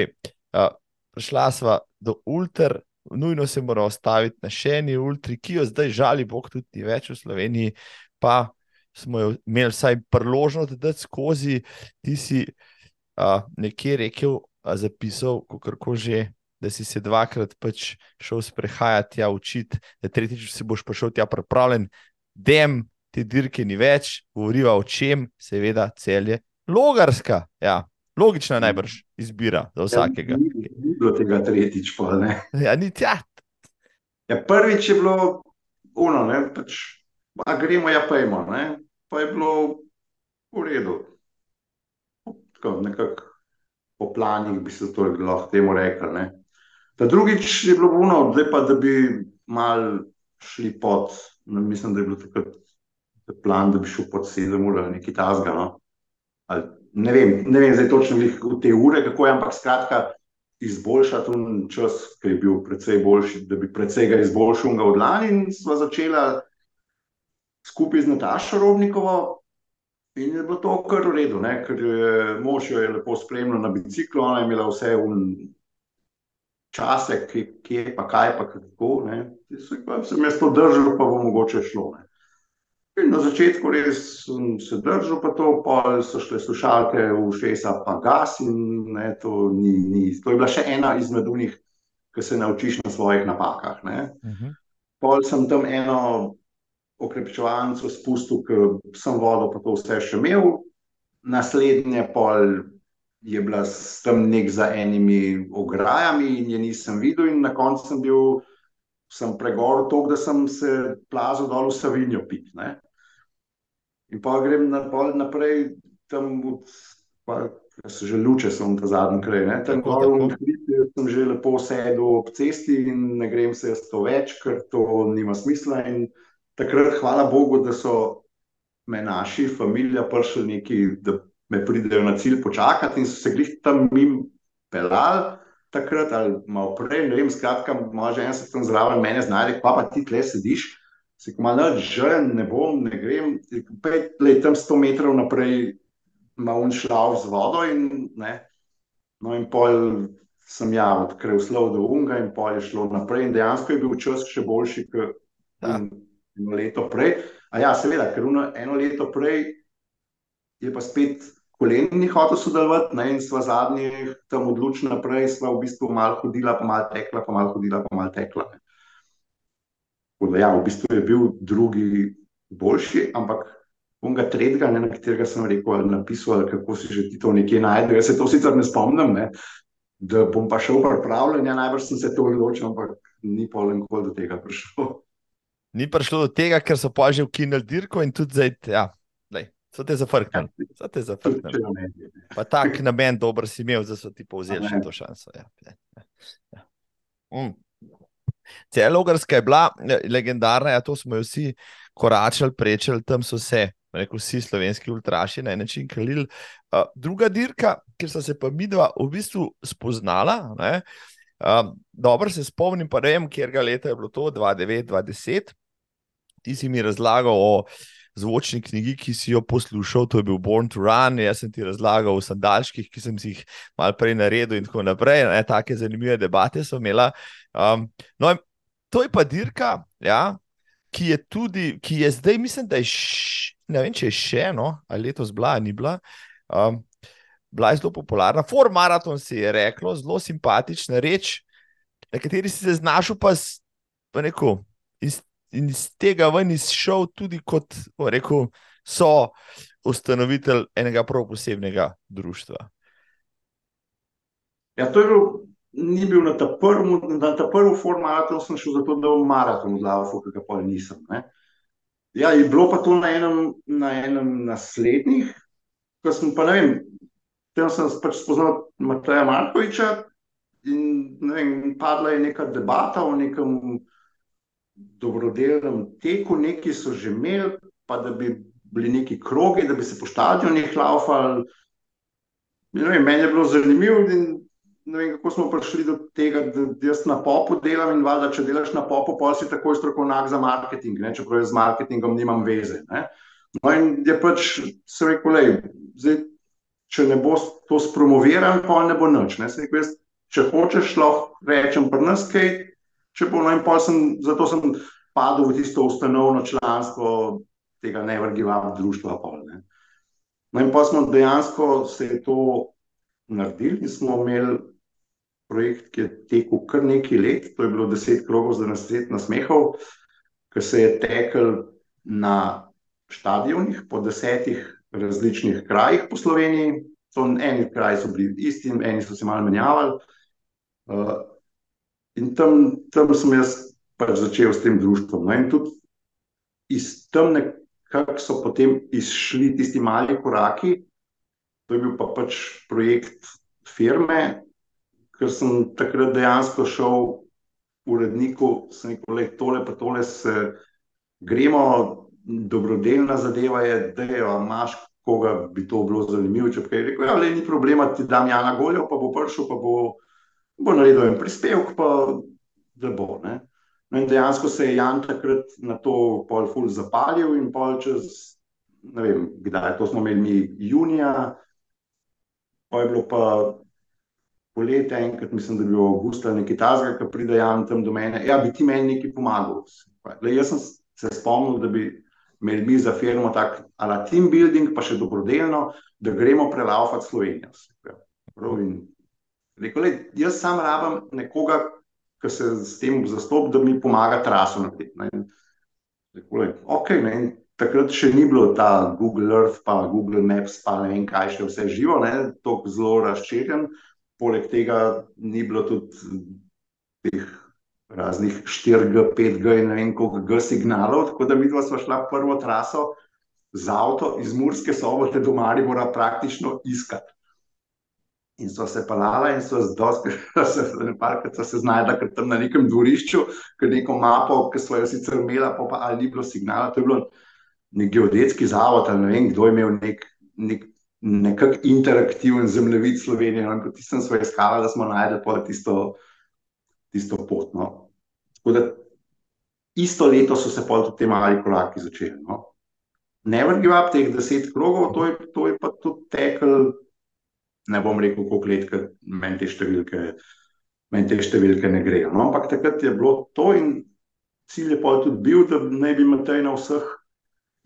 uh, prišla sva do ultra, nujno se mora ostaviti na še eni ultri, ki jo zdaj žali Bog tudi več v Sloveniji, pa smo jo imeli vsaj priložnost, da skozi ti si uh, nekje rekel, a zapisal, kako že. Da si se dvakrat pač šel sprehajati, ja, učiti, da tretjič si boš prišel tja pripravljen, dem, te dirke ni več, govoriva o čem, seveda, cel je logarska. Ja, logična najbrž izbira za vsakega. Ja, ni bilo tega tretjič, pa ne. Ja, ni tja. Ja, prvič je bilo, uno, ne, pač A gremo, ja, pa imamo, pa je bilo v redu. Tako, nekako po planih bi se to lahko temu rekel. Ne. Ta drugič je bilo vuno, zdaj pa da bi mal šli pod, ne, mislim, da je bilo takrat plan, da bi šel pod sedem ur ali nekaj tasga. No. Ali, ne, vem, ne vem zdaj točno v te ure, kako je, ampak skratka. Izboljšati čas, ki je bil precej boljši, da bi precej ga izboljšal od lani, in smo začeli skupaj z Natašo Robnikovo. In je bilo to kar v redu, ne? ker je mož jo je lepo spremljal na biciklu, ona je imela vse v čase, kje pa kaj, pa kako. Pa sem jaz to držal, pa bo mogoče šlo. Ne? In na začetku res sem se držal, pa to, pa so šle slušalke v šesa, pa gas. In, ne, to, ni, ni. to je bila še ena izmed unih, ki se naučiš na svojih napakah. Uh mhm. -huh. Pol sem tam eno okrepčevalnico spustil, ker sem vodo, pa to vse še imel. Naslednje pol je bila tam nek za enimi ograjami in je nisem videl, in na koncu sem bil, sem pregoril to, da sem se plazil dol v Savinjo pit. Ne? In pa grem na, naprej tam, od, pa se že luče, sem ta zadnji kraj. Ne? Tam gor v Hriti sem že lepo sedel ob cesti in ne grem se jaz to več, ker to nima smisla. In takrat, hvala Bogu, da so me naši, familija, prišli neki, da me pridejo na cilj počakati in so se glih tam mim pelali. Takrat ali malo prej, ne vem, skratka, moja žena se tam zraven mene znajde, pa pa ti tle sediš, se ko malo želim, ne bom, ne grem, pet let tam sto metrov naprej, malo šla z vodo in ne. No in pol sem ja odkril slov do unga in pol je šlo naprej in dejansko je bil čas še boljši, kot ja eno leto prej. A ja, seveda, ker uno, eno leto prej je pa spet kolenni hotel sodelovati, ne, in sva zadnji tam odločili naprej, sva v bistvu malo hodila, pa malo tekla, pa malo hodila, pa malo tekla. Da, ja, v bistvu je bil drugi boljši, ampak unga tretjega, ne, na katerega sem rekel, ali napisal, ali kako si že ti to nekje najdel. Jaz se to sicer ne spomnim, ne, da bom pa šel pripravljen, ja, najbrž sem se to odločil, ampak ni polen kol do tega prišel ni prišlo do tega, ker so pa že ukinili dirko in tudi zdaj, ja, so te zafrknili. So te zafrknili. Pa tak namen dober si imel, da so ti povzeli še to šanso. Ja, ja, ja. ja. Mm. Celogarska je bila legendarna, ja, to smo jo vsi koračali, prečeli, tam so se, rekel vsi slovenski ultraši na način kalili. Uh, druga dirka, kjer so se pa mi dva v bistvu spoznala, ne, uh, dobro se spomnim, pa ne vem, kjer ga leta je bilo to, 2009-2010 ti si mi razlagal o zvočni knjigi, ki si jo poslušal, to je bil Born to Run, jaz sem ti razlagal o sandalčkih, ki sem si jih malo prej naredil, in tako naprej. Take zanimive debate so imela. Um, no, to je pa dirka, ja, ki je tudi, ki je zdaj, mislim, da je še, ne vem, če je še eno, ali letos bila, ni bila. Um, Bila je zelo popularna, Four Marathon se je reklo, zelo simpatična reč, na kateri si se znašel, pa, pa neko, in iz tega ven izšel tudi kot rekel, so ustanovitelj enega prav posebnega društva. Ja, to je bil, ni bil na ta prvi, na ta prvi format, sem šel zato, da bom maraton odlagal, ki ga pa nisem. Ne. Ja, je bilo pa to na enem, na enem naslednjih, ko sem pa ne vem, tam sem pač spoznal Mateja Markoviča, in vem, padla je neka debata o nekem dobrodelnem teku, neki so že imeli, pa da bi bili neki krogi, da bi se po stadionih laufali. Vem, meni je bilo zanimivo, in ne vem, kako smo prišli do tega, da jaz na popu delam in valjda, če delaš na popu, pa si takoj strokovnjak za marketing, ne? čeprav jaz z marketingom nimam veze. Ne? No, in je pač se rekel, lej, zdaj, če ne bo to spromoviran, pa ne bo nič. Ne? Rekel, jaz, če hočeš, lahko rečem pri nas kaj, če bo, no in pol sem, zato sem padel v tisto ustanovno članstvo tega Up društva. Pol, ne? No in pa smo dejansko se to naredili in smo imeli projekt, ki je tekel kar nekaj let, to je bilo deset krogov za nasvet nasmehov, ki se je tekel na stadionih po desetih različnih krajih po Sloveniji. So eni kraji so bili isti, eni so se malo menjavali. Uh, in tam, tam sem jaz pač začel s tem društvom. No, in tudi iz tam nekako so potem izšli tisti mali koraki. To je bil pa pač projekt firme, ker sem takrat dejansko šel uredniku, sem rekel, je tole, pa tole se gremo, dobrodelna zadeva je, da je, imaš koga bi to bilo zanimivo. Če bi rekel, ja, le ni problema, ti dam Jana Goljo, pa bo prišel, pa bo, bo naredil en prispevek, pa da bo. Ne? No in dejansko se je Jan takrat na to pol ful zapalil in pol čez, ne vem, kdaj, to smo imeli mi junija, pa je bilo pa poletje, enkrat, mislim, da je bil avgust ali nekaj tasga, ki pride Jan tam do mene. Ja, bi ti meni nekaj pomagal. Le, jaz sem se spomnil, da bi imeli mi za firmo tak ala team building, pa še dobrodelno, da gremo prelaufati Slovenijo. Rekel, le, jaz sam rabam nekoga, ki se s tem zastopi, da mi pomaga traso narediti. Rekel, le, ok, ne, in takrat še ni bilo ta Google Earth, pa Google Maps, pa ne vem kaj še vse živo, ne, to zelo razčirjen poleg tega ni bilo tudi teh raznih 4G, 5G in ne vem koliko G signalov, tako da mi dva sva šla prvo traso z avto iz Murske sobote do Maribora praktično iskati. In so se palala in so zdosti, da se nekajkrat so se znajdla, ker tam na nekem dvorišču, ker neko mapo, ki so jo sicer imela, pa, pa ali ni bilo signala, to je bilo nek geodetski zavod, ali ne vem, kdo je imel nek, nek nekako interaktiven zemljevid Slovenije. No, kot sem se iskala, da smo najdeli tisto, tisto pot. No. Tako da isto leto so se tudi te mali koraki začeli. No. Ne vrgim up teh deset krogov, to je, to je pa tudi tekel. Ne bom rekel, koliko let, ker meni te številke, meni te številke ne grejo. No, ampak takrat je bilo to, in cilj je pa tudi bil, da naj bi Matej na vseh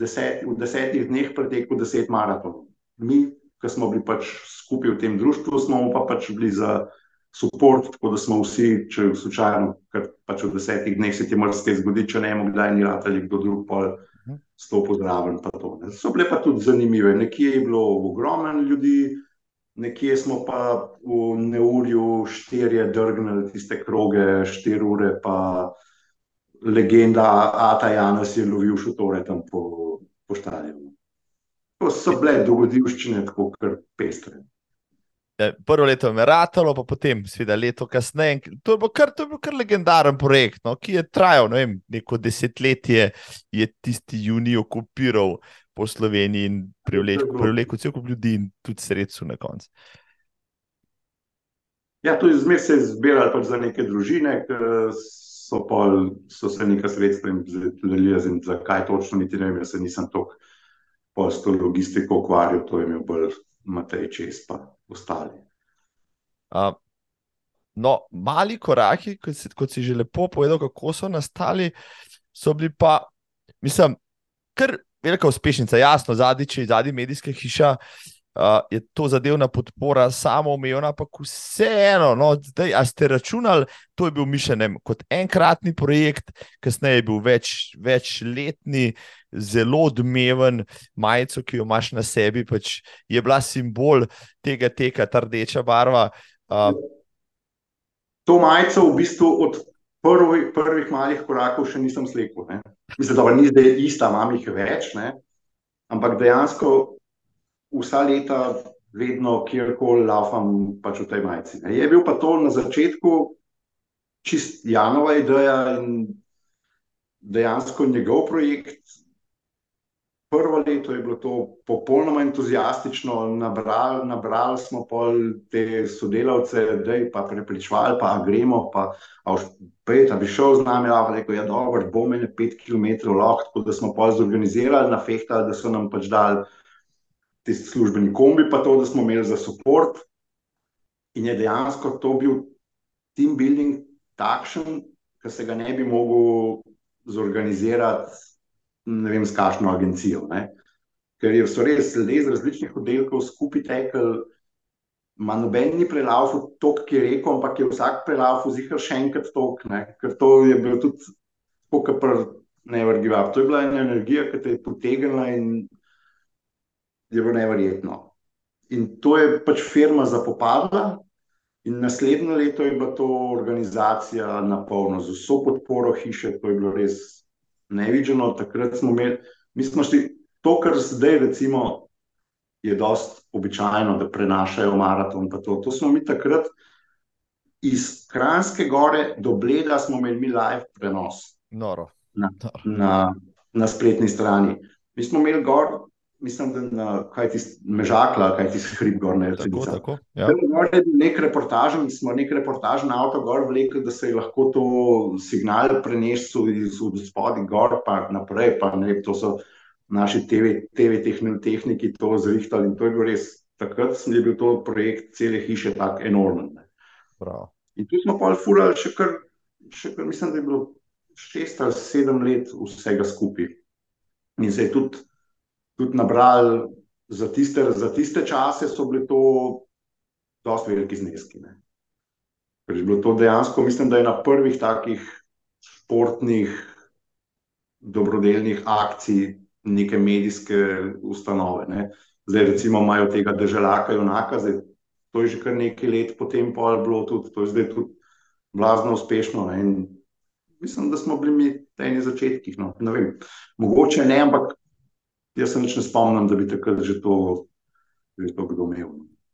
deset, v desetih dneh pretekel deset maratonov mi, ki smo bili pač skupaj v tem društvu, smo pa pač bili za podporo, tako da smo vsi, če je slučajno, ker pač v desetih dneh se ti mora skaj zgoditi, če ne kdaj ni rad ali kdo drug pol mhm. stopil zraven. So bile pa tudi zanimive. Nekje je bilo ogromno ljudi, nekje smo pa v neurju štirje drgnili tiste kroge, štiri ure, pa legenda Ata Janes je lovil šotore tam po, po stadionu. To so bile dogodivščine, tako kar pestre. Ja, prvo leto je ratalo, pa potem, seveda, leto kasneje. To je bil kar, je bil kar legendaren projekt, no, ki je trajal ne vem, neko desetletje, je tisti juni okupiral po Sloveniji in privlekel cel kup ljudi in tudi sredstvo na koncu. Ja, to je zmeraj se zbiralo pač za neke družine, ki so, pol, so se nekaj sredstva in delili, zakaj točno, niti ne vem, jaz se nisem toliko pa s to logistiko ukvarjal, to je imel bolj Matej Čez, pa ostali. Uh, no, mali koraki, kot si, kot si že lepo povedal, kako so nastali, so bili pa, mislim, kar velika uspešnica, jasno, zadnji, zadnji medijske hiša. Uh, je to zadevna podpora, samo omejena, ampak vseeno, no, zdaj, a ste računali, to je bil mišljen kot enkratni projekt, kasneje je bil več, večletni, zelo odmeven, majico, ki jo imaš na sebi, pač je bila simbol tega teka, ta rdeča barva. Uh, to majico v bistvu od prvi, prvih malih korakov še nisem slekel. Mislim, da ni zdaj ista, imam jih več, ne? ampak dejansko vsa leta vedno, kjerkoli laufam, pač v tej majici. Ne. Je bil pa to na začetku čist Janova ideja in dejansko njegov projekt. Prvo leto je bilo to popolnoma entuzijastično, nabrali, nabrali smo pol te sodelavce, da je pa prepričvali, pa gremo, pa pet, da bi šel z nami, a rekel, ja, dobro, bo meni pet km lahko, tako da smo pol zorganizirali na fehta, da so nam pač dali tisti službeni kombi, pa to, da smo imeli za podporo. In je dejansko to bil team building takšen, da se ga ne bi mogel zorganizirati, ne vem, s kakšno agencijo. Ne? Ker so res le iz različnih oddelkov skupaj tekli. Ma noben ni prelaufal toliko, ki je rekel, ampak je vsak prelaufal zihar še enkrat toliko, ker to je bilo tudi tako, kot ne vrgiva. To je bila ena energija, ki te je potegnila in je bilo neverjetno. In to je pač firma zapopadla, in naslednje leto je bila to organizacija na polno, z vso podporo hiše, to je bilo res nevideno. Takrat smo imeli, mi smo šli to, kar zdaj, recimo, je dosti običajno, da prenašajo maraton. To. to smo mi takrat iz Kranjske gore do Bleda, smo imeli mi live prenos Noro. Na, na, na spletni strani. Mi smo imeli gor mislim, da na kaj ti mežakla, kaj ti hrib gor ne. Tako, tako. Ja. Nek reportaž, smo nek reportaž na avto gor vlekli, da se je lahko to signal prenesel iz spodaj gor pa naprej, pa ne, to so naši TV, TV tehniki to zrihtali in to je bilo res, takrat je bil to projekt cele hiše tak enormen. In tu smo pa furali še kar, še kar, mislim, da je bilo šest ali sedem let vsega skupaj. In se je tudi tudi nabrali za tiste, za tiste čase, so bili to dosti veliki zneski. Ne. Ker je bilo to dejansko, mislim, da je na prvih takih športnih, dobrodelnih akcij neke medijske ustanove. Ne. Zdaj, recimo, imajo tega državljaka, junaka, zdaj, to je že kar nekaj let, potem pa je bilo tudi, to je zdaj tudi blazno uspešno. Ne. In mislim, da smo bili mi na začetkih. No. Ne vem, mogoče ne, ampak Jaz se ne spomnim, da bi takrat že to, že to kdo imel.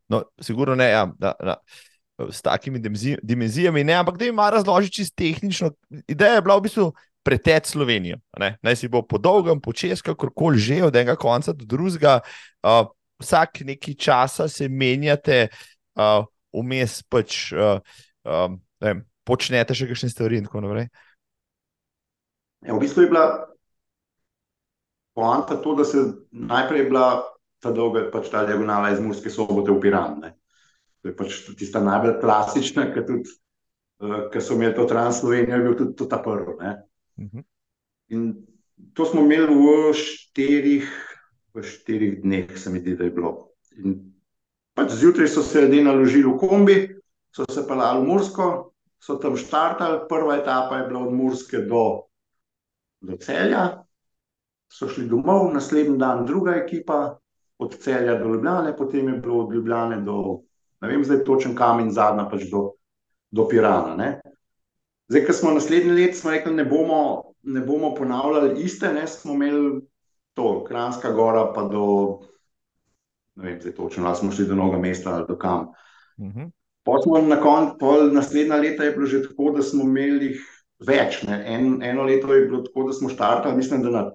No, sigurno ne, ja, da, da. s takimi dimenzijami, ne, ampak da ima razložiti čisto tehnično. Ideja je bila v bistvu pretec Slovenijo. Ne? Naj si bo po dolgem, počes, kakorkoli že, od enega konca do drugega, uh, vsak neki časa se menjate, uh, vmes pač uh, uh, vem, počnete še kakšne stvari in tako naprej. Ja, v bistvu je bila poanta to, da se najprej bila ta dolga pač ta diagonala iz Murske sobote v Piran. Ne. To je pač tista najbolj klasična, ker uh, so imeli to Translovenijo, je bil tudi to ta prvi. Uh mhm. -huh. In to smo imeli v štirih, v štirih dneh, se mi zdi, da je bilo. In pač zjutraj so se ljudje naložili v kombi, so se pelali v Mursko, so tam štartali, prva etapa je bila od Murske do, do celja, so šli domov, naslednji dan druga ekipa, od celja do Ljubljana, potem je bilo od Ljubljana do, ne vem, zdaj točen kam in zadnja pač do, do Pirana. Ne. Zdaj, ko smo naslednji let, smo rekli, ne bomo, ne bomo ponavljali iste, ne smo imeli to, Kranska gora, pa do, ne vem, zdaj točno, ali smo šli do mnoga mesta ali do kam. Uh mhm. -huh. Potem na koncu, naslednja leta je bilo že tako, da smo imeli več. En, eno leto je bilo tako, da smo štartali, mislim, da na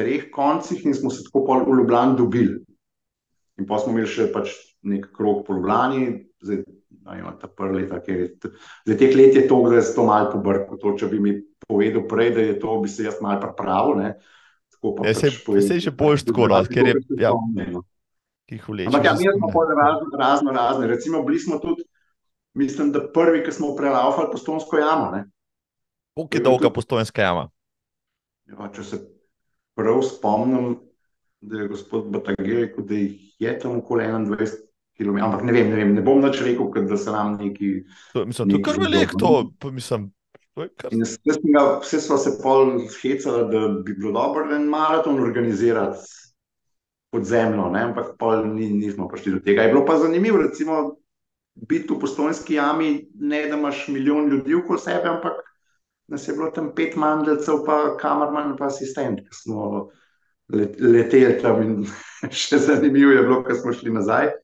treh koncih in smo se tako pol v Ljubljani dobili. In pa smo imeli še pač nek krog po Ljubljani, zdaj imamo ta prvi let, ker je za teh let je to, da je to malo pobrko. To, če bi mi povedal prej, da je to, bi se jaz malo pripravil. Ne. Ja, pač se, se je še bolj tako, no, ker je ja, no. jih vleče. Ampak ja, mi smo pa razno, razno razne. Recimo, bili smo tudi, mislim, da prvi, ki smo prelaufali postonsko jamo. Koliko je dolga postonska jama? Ja, če se prav spomnim, da je gospod Batagir rekel, da je tam okoli 21 km. Ampak ne vem, ne, vem, ne bom več rekel, da se nam neki. To, mislim, to je kar veliko, to pa mislim. Kar... Vse smo se pol hecali, da bi bilo dobro en maraton organizirati pod zemljo, ne? ampak pol ni, nismo prišli do tega. Je bilo pa zanimivo, recimo, biti v postojnski jami, ne da imaš milijon ljudi okoli sebe, ampak nas je bilo tam pet mandelcev, pa kamerman, pa asistent, ki smo leteli tam. In še zanimivo je bilo, ko smo šli nazaj.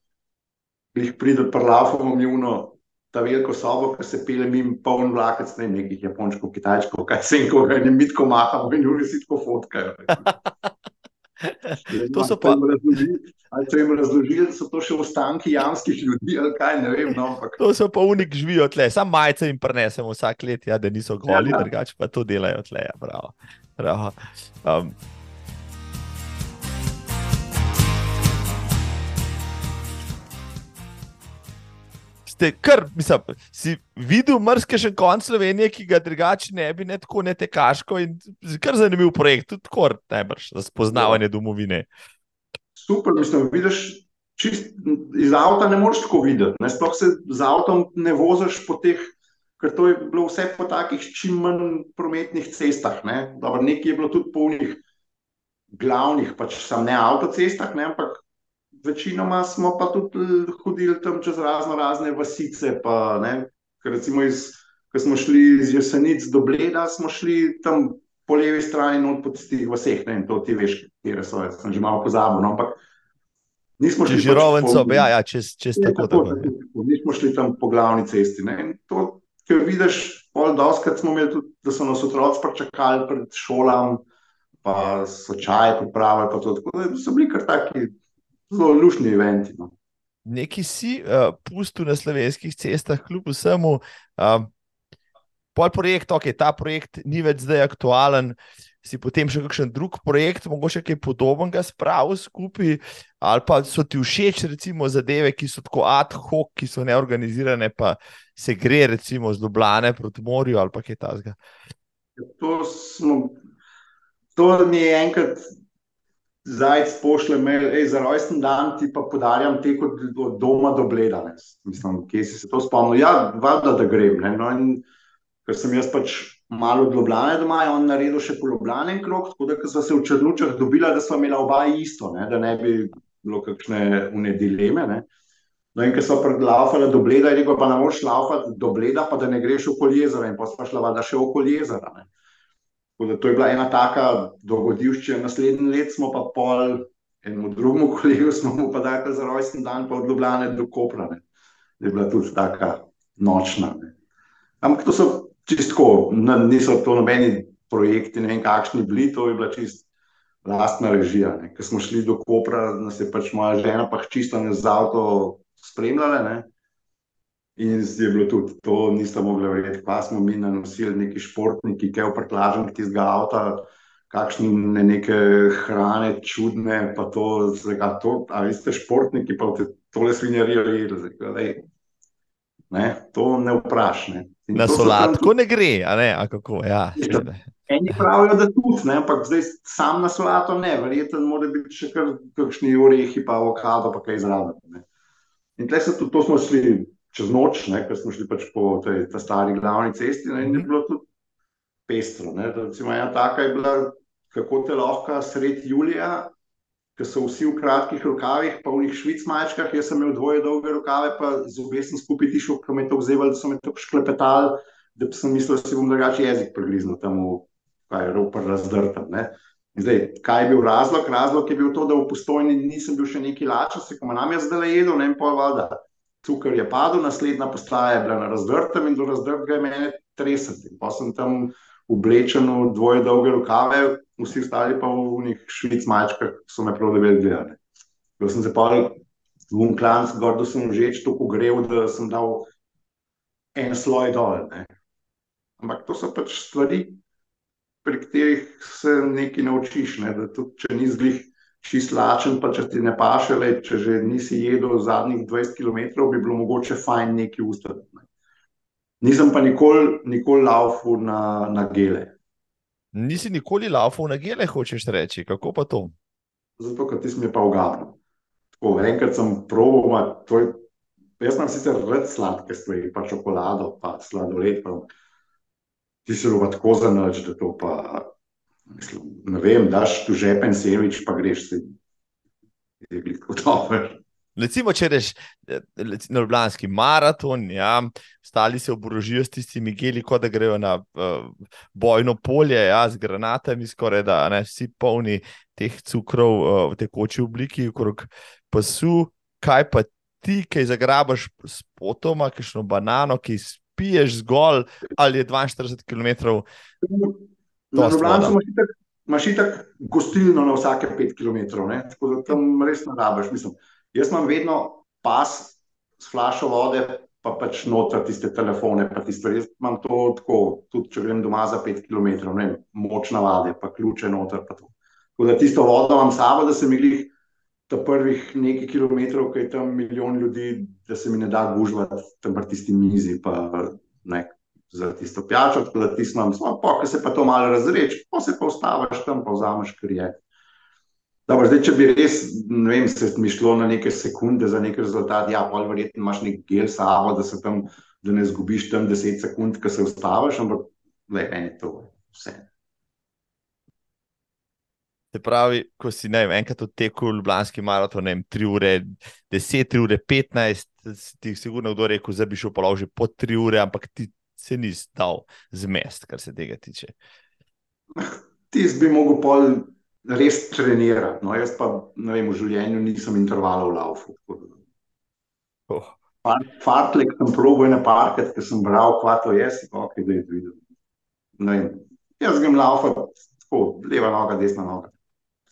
jih pride prlafom omjuno, ta veliko sobo, ki se pele mimo poln vlakec, ne nekih japončkov, kitajčkov, kaj se jim koga, ne mitko mahamo in ljudi si tako fotkajo. To so pa. Ali so jim razložili, da so to še ostanki jamskih ljudi, ali kaj ne vem. No, ampak... To so pa unik živijo tle, samo majice jim prenesemo vsak let, ja, da niso goli, ja, ja. drugače pa to delajo tle. Ja, bravo. Bravo. Um, Ste kar, mislim, si videl mrske še konc Slovenije, ki ga drugače ne bi, ne tako ne tekaško in kar zanimiv projekt, tudi tako najbrž za spoznavanje ja. domovine. Super, mislim, vidiš, čist iz avta ne moreš tako videti. Ne? Sploh se z avtom ne voziš po teh, ker to je bilo vse po takih čim manj prometnih cestah. Ne? Dobro, nekaj je bilo tudi polnih glavnih, pač sam ne avtocestah, ne? ampak večinoma smo pa tudi hodili tam čez razno razne vasice. Pa, recimo, iz, ko smo šli iz Jesenic do Bleda, smo šli tam po levi strani in po tistih vseh, ne, in to ti veš, kje so, jaz sem že malo pozabil. No, ampak nismo šli že rovenco, pač ja, ja, čez, čez je, tako. tako, tako tako nismo šli tam po glavni cesti. Ne, in to, ker vidiš, pol doskrat smo imeli tudi, da so nas otroci pričakali pred šolam, pa so čaj pripravili, pa to, tako da so bili kar taki zelo lušni eventi. No. Neki si uh, pustil na slovenskih cestah, kljub vsemu. Uh, Pol projekt, ok, ta projekt ni več zdaj aktualen, si potem še kakšen drug projekt, mogoče kaj podobnega spravil skupaj, ali pa so ti všeč, recimo, zadeve, ki so tako ad hoc, ki so neorganizirane, pa se gre, recimo, z Dublane proti morju ali pa kaj tasga. To, smo, to mi je enkrat zajec pošle mail, ej, za rojsten dan ti pa podarjam te kot od doma do bleda. Mislim, kje si se to spomnil? Ja, valjda, da grem. No, in, ker sem jaz pač malo od Ljubljana doma, je on naredil še po Ljubljana en krok, tako da so se v Črnučah dobila, da smo imeli oba isto, ne, da ne bi bilo kakšne unedileme. Ne. No, in ker so predlaufali do Bleda, je rekel, pa ne moreš laufati do Bleda, pa da ne greš okoli jezera, in pa smo šla da še okoli jezera. Ne. Tako da to je bila ena taka dogodivščina. Naslednji let smo pa pol enemu drugemu kolegu, smo mu pa dali za rojsten dan, pa od Ljubljana do Kopra. Ne. Je bila tudi taka nočna. Ne. Ampak to so čistko, niso to nobeni projekti, ne vem, kakšni bili, to je bila čist lastna režija. Ker smo šli do Kopra, nas je pač moja žena, pa čisto ne z avto spremljala. Ne? In je bilo tudi to, niste mogli verjeti, pa smo mi nanosili neki športniki, ki je v prtlažen tistega avta, kakšne ne neke hrane, čudne, pa to, zlega, to a vi ste športniki, pa te tole svinjarijo jedli. Ne, to ne vprašne. Na solatko ne gre, a ne, a kako, ja. Eni pravijo, da tudi, ne, ampak zdaj sam na solato ne, verjetno mora biti še kar kakšni orehi, pa avokado, pa kaj zraven. In tle se tudi, to smo šli čez noč, ne, ker smo šli pač po tej ta stari glavni cesti, ne, in je mhm. bilo tudi pestro, ne, recimo ena taka je bila, kako te lahko sred julija, ki so vsi v kratkih rokavih, pa v njih švic majčkah, jaz sem imel dvoje dolge rokave, pa z obe sem skupaj tišel, ker me je to vzevalo, da so me tako šklepetali, da sem mislil, da si bom drugače jezik pregriznil tam v, kaj je ropar razdrtam, ne. Zdaj, kaj je bil razlog? Razlog je bil to, da v postojni nisem bil še neki lačen, se ko nam je zdaj jedel, ne vem pol valjda. Cukor je padel, naslednja postaja je bila na razdrtem in do razdrtega je mene tresati. Pa sem tam oblečen v dvoje dolge rokave, vsi ostali pa v njih švic mačkah, ki so me prav dobro gledali. Jaz sem se pa v Unklanc, gordo sem žeč tako grev, da sem dal en sloj dol. Ne. Ampak to so pač stvari, pri katerih se nekaj naučiš, ne, da tudi če nisi glih čist lačen, pa če ti ne paše, le, če že nisi jedel zadnjih 20 km, bi bilo mogoče fajn nekaj ustaviti. Ne. Nisem pa nikoli nikol laufal na, na gele. Nisi nikoli laufal na gele, hočeš reči, kako pa to? Zato, ker ti si mi pa ugabil. Tako, enkrat sem proval, jaz sem sicer rad sladke stvari, pa čokolado, pa sladoled. Pa, ti si roba tako za noč, da to pa, ne vem, daš tu žepen sevič, pa greš si. Je bil tako dober. Recimo, če eh, na Ljubljanski maraton, ja, stali se oborožijo s tistimi geli, kot da grejo na uh, bojno polje, ja, z granatami, skoraj da ne, vsi polni teh cukrov uh, v tekoči obliki, okrog pasu. Kaj pa ti, ki zagrabaš s potoma, kišno banano, ki spiješ zgolj, ali je 42 km. Na Ljubljani imaš itak, gostilno na vsake 5 km, ne? tako da tam res ne rabiš. Mislim, jaz imam vedno pas s flašo vode, pa pač noter tiste telefone, pa tiste stvari. Jaz imam to tako, tudi če grem doma za 5 km, ne, moč navade, pa ključe noter. Pa tako da tisto vodo imam sabo, da se mi glih ta prvih nekaj kilometrov, ki je tam milijon ljudi, da se mi ne da gužvati tam pri tisti mizi, pa ne, za tisto pijačo, tako da imam, samo pa, ko se pa to malo razreč, pa se pa ustaviš tam, pa vzameš, kar je. Dobro, zdaj, če bi res, ne vem, se mi šlo na neke sekunde za nek rezultat, ja, pa verjetno imaš nek gel sabo, da se tam, da ne zgubiš tam deset sekund, ko se ustaviš, ampak, le, meni to vse. Se pravi, ko si ne, enkrat odtekel Ljubljanski maraton, ne, 3 ure 10, 3 ure 15, ti je sigurno kdo rekel, da bi šel položiti po 3 ure, ampak ti se nisi dal zmest, kar se tega tiče. Ti bi mogel pol res trenirati. No, jaz pa vem, v življenju nisem intervalov laufu. Oh. Fartlek sem probil na parket, ker sem bral, kva to je, si pa ok, da je videl. Ne vem, jaz grem laufa, tako, leva noga, desna noga.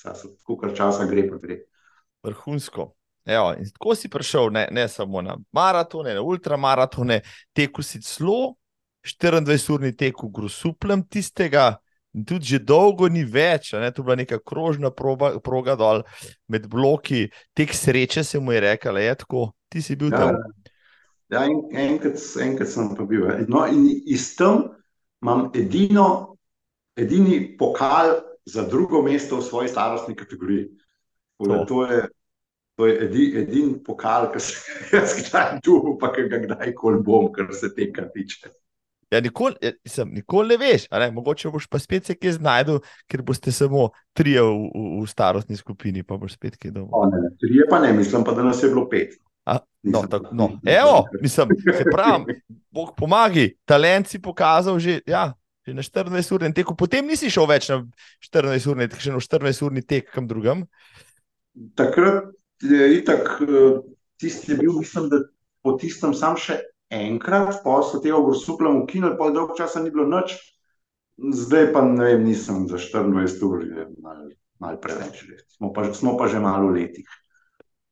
Tako kar časa gre, pa gre. Vrhunsko. Evo, in tako si prišel, ne, ne samo na maratone, na ultramaratone, teku si celo 24-urni tek v Grusuplem tistega, In tudi že dolgo ni več, ne? tu je bila neka krožna proba, proga dol med bloki, tek sreče se mu je rekel, je tako, ti si bil ja, tam. Ja, en, enkrat, enkrat sem pa bil. No, in iz tam imam edino, edini pokal za drugo mesto v svoji starostni kategoriji. To. To je, to je edi, edini pokal, ki se ga jaz kdaj tu, pa ga kdajkoli bom, kar se tega tiče. Ja, nikoli, ja, sem, nikoli ne veš, ne? mogoče boš pa spet se kje znašel, ker boste samo trije v, v, v starostni skupini, pa boš spet kje doma. Trije pa ne, mislim pa, da nas je bilo pet. A, no, tak, no. Evo, mislim, se pravi, Bog pomagi, talent si pokazal že, ja, že na 14-urni tek, potem nisi šel več na 14-urni tek, še na 14-urni tek kam drugam. Takrat je itak, eh, tisti je bil, mislim, da po tistem sam še enkrat, pa so te ogorsupljem ukinili, pa dolgo časa ni bilo noč, zdaj pa ne vem, nisem za 24 ur, malo mal preveč. Smo pa, smo pa že malo v letih.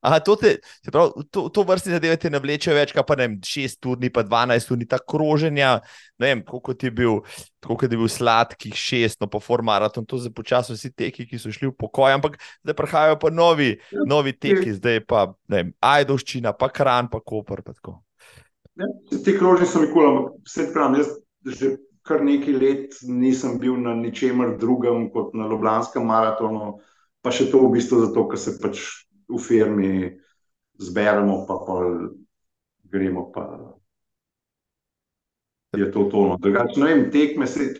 Aha, to, te, pravi, to, to vrsti zadeve te navlečejo več, pa ne vem, 6 ur, pa 12 ur, ta kroženja. Ne vem, koliko je bil, koliko je bil sladkih 6, no pa formaraton, to zdaj počasno vsi teki, ki so šli v pokoj, ampak zdaj prihajajo pa novi, novi teki, zdaj pa ne vem, Ajdoščina, pa Kran, pa Koper. Pa Te krožje so nikoli, ampak vse pravim, jaz že kar nekaj let nisem bil na ničemer drugem kot na Ljubljanskem maratonu, pa še to v bistvu zato, ker se pač v firmi zberemo, pa pa gremo. Pa je to tono. Drugače, ne vem, tekme se.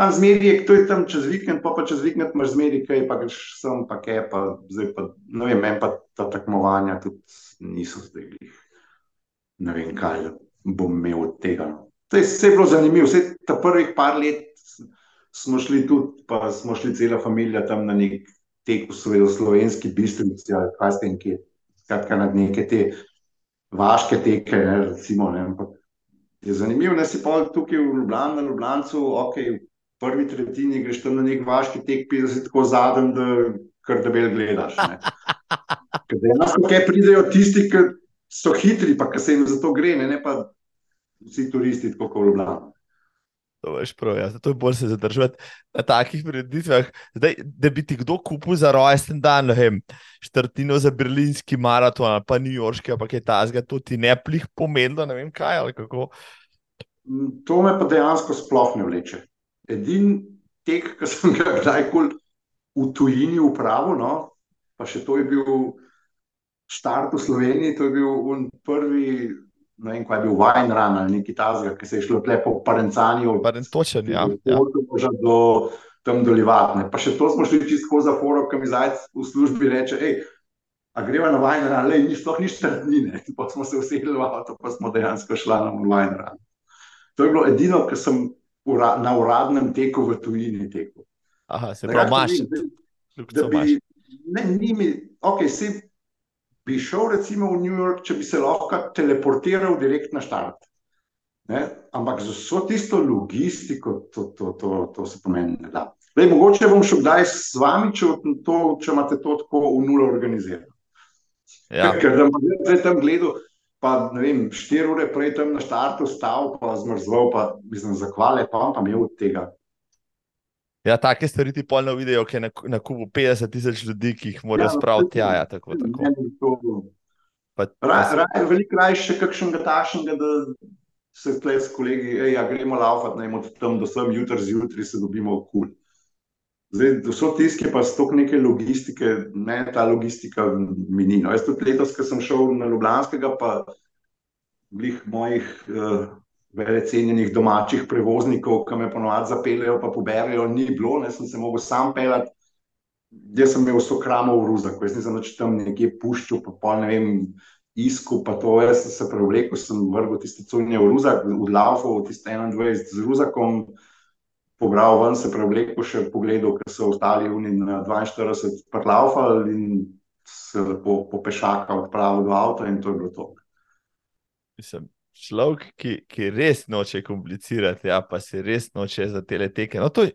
A zmeri je, to je tam čez vikend, pa pa čez vikend imaš zmeri, kaj pa greš sem, pa kaj pa zdaj pa, ne vem, meni pa ta tekmovanja tudi niso zdaj glih ne vem, kaj bom imel od tega. To je vse bilo zanimivo. Vse ta prvih par let smo šli tudi, pa smo šli cela familija tam na nek tek v slovenski bistrici, ali kaj ste nekje, skratka na neke te vaške teke, ne, recimo, ne, ampak je zanimivo, da si pa tukaj v Ljubljani, na Ljubljancu, ok, v prvi tretjini greš tam na nek vaški tek, pi da si tako zaden, da kar debel gledaš. Ker dejansko, kaj pridejo tisti, ki so hitri, pa se jim za to gre, ne, ne pa vsi turisti, kot v Ljubljani. To je prav, ja. to je bolj se zadržati na takih prireditvah. Da bi ti kdo kupil za rojsten dan, ne vem, štrtino za berlinski maraton, pa New Yorkski, pa kaj tasga, to ti ne plih pomenilo, ne vem kaj ali kako. Mm, to me pa dejansko sploh ne vleče. Edini tek, ki sem ga kdajkoli v tujini upravil, no, pa še to je bil štart v Sloveniji, to je bil prvi, ne vem, kaj je bil Weinran ali neki tazga, ki se je šlo lepo po Parencanju. Parentočen, ja. ja. Do, tam dolivatne. Pa še to smo šli čisto za foro, ki mi zajec v službi reče, hej, a greva na Weinran, le, ni sploh nič trdnine. Pa smo se usedli v avto, pa smo dejansko šla na Weinran. To je bilo edino, kar sem ura, na uradnem teku v tujini teku. Aha, se pravi, imaš. Da bi, ne, ni mi, ok, si bi šel recimo v New York, če bi se lahko teleportiral direkt na štart. Ne? Ampak za vso tisto logistiko, to, to, to, to se pomeni, ne da. Lej, mogoče bom šel kdaj z vami, če, to, če imate to tako v nulo organizirano. Ja. Ker da bom zdaj tam gledal, pa ne vem, štiri ure prej tam na štartu stal, pa zmrzval, pa mislim, zakvale, pa vam pa imel od tega. Ja, take stvari ti polno vidijo, ki je na, na kubu 50 tisoč ljudi, ki jih morajo ja, spraviti tja. Ja, tako, tako. Pa, ra, ra, veliko rajše kakšnega tašnega, da se tle s kolegi, ej, ja, gremo laufati, naj od tam do sem, jutr zjutraj se dobimo v kul. Zdaj, vso tiske pa stok neke logistike, ne, ta logistika mini. No, jaz tudi letos, ko sem šel na Ljubljanskega, pa blih mojih uh, velecenjenih domačih prevoznikov, ki me ponovadi zapeljejo, pa poberajo, ni bilo, ne sem se mogel sam pelati. Jaz sem imel vso kramo v ruzah, jaz nisem več tam nekje puščal, pa pol ne vem, isku, pa to, jaz sem se prevlekel, sem vrgel tiste cunje v ruzah, v Dlaufu, tiste 21 z ruzakom, pobral ven, se prevlekel, še pogledal, ker so ostali v 42 prlaufali in se lepo popešaka odpravil do avta in to je bilo to. Mislim, človek, ki, ki res noče komplicirati, ja, pa se res noče za te leteke. No, to,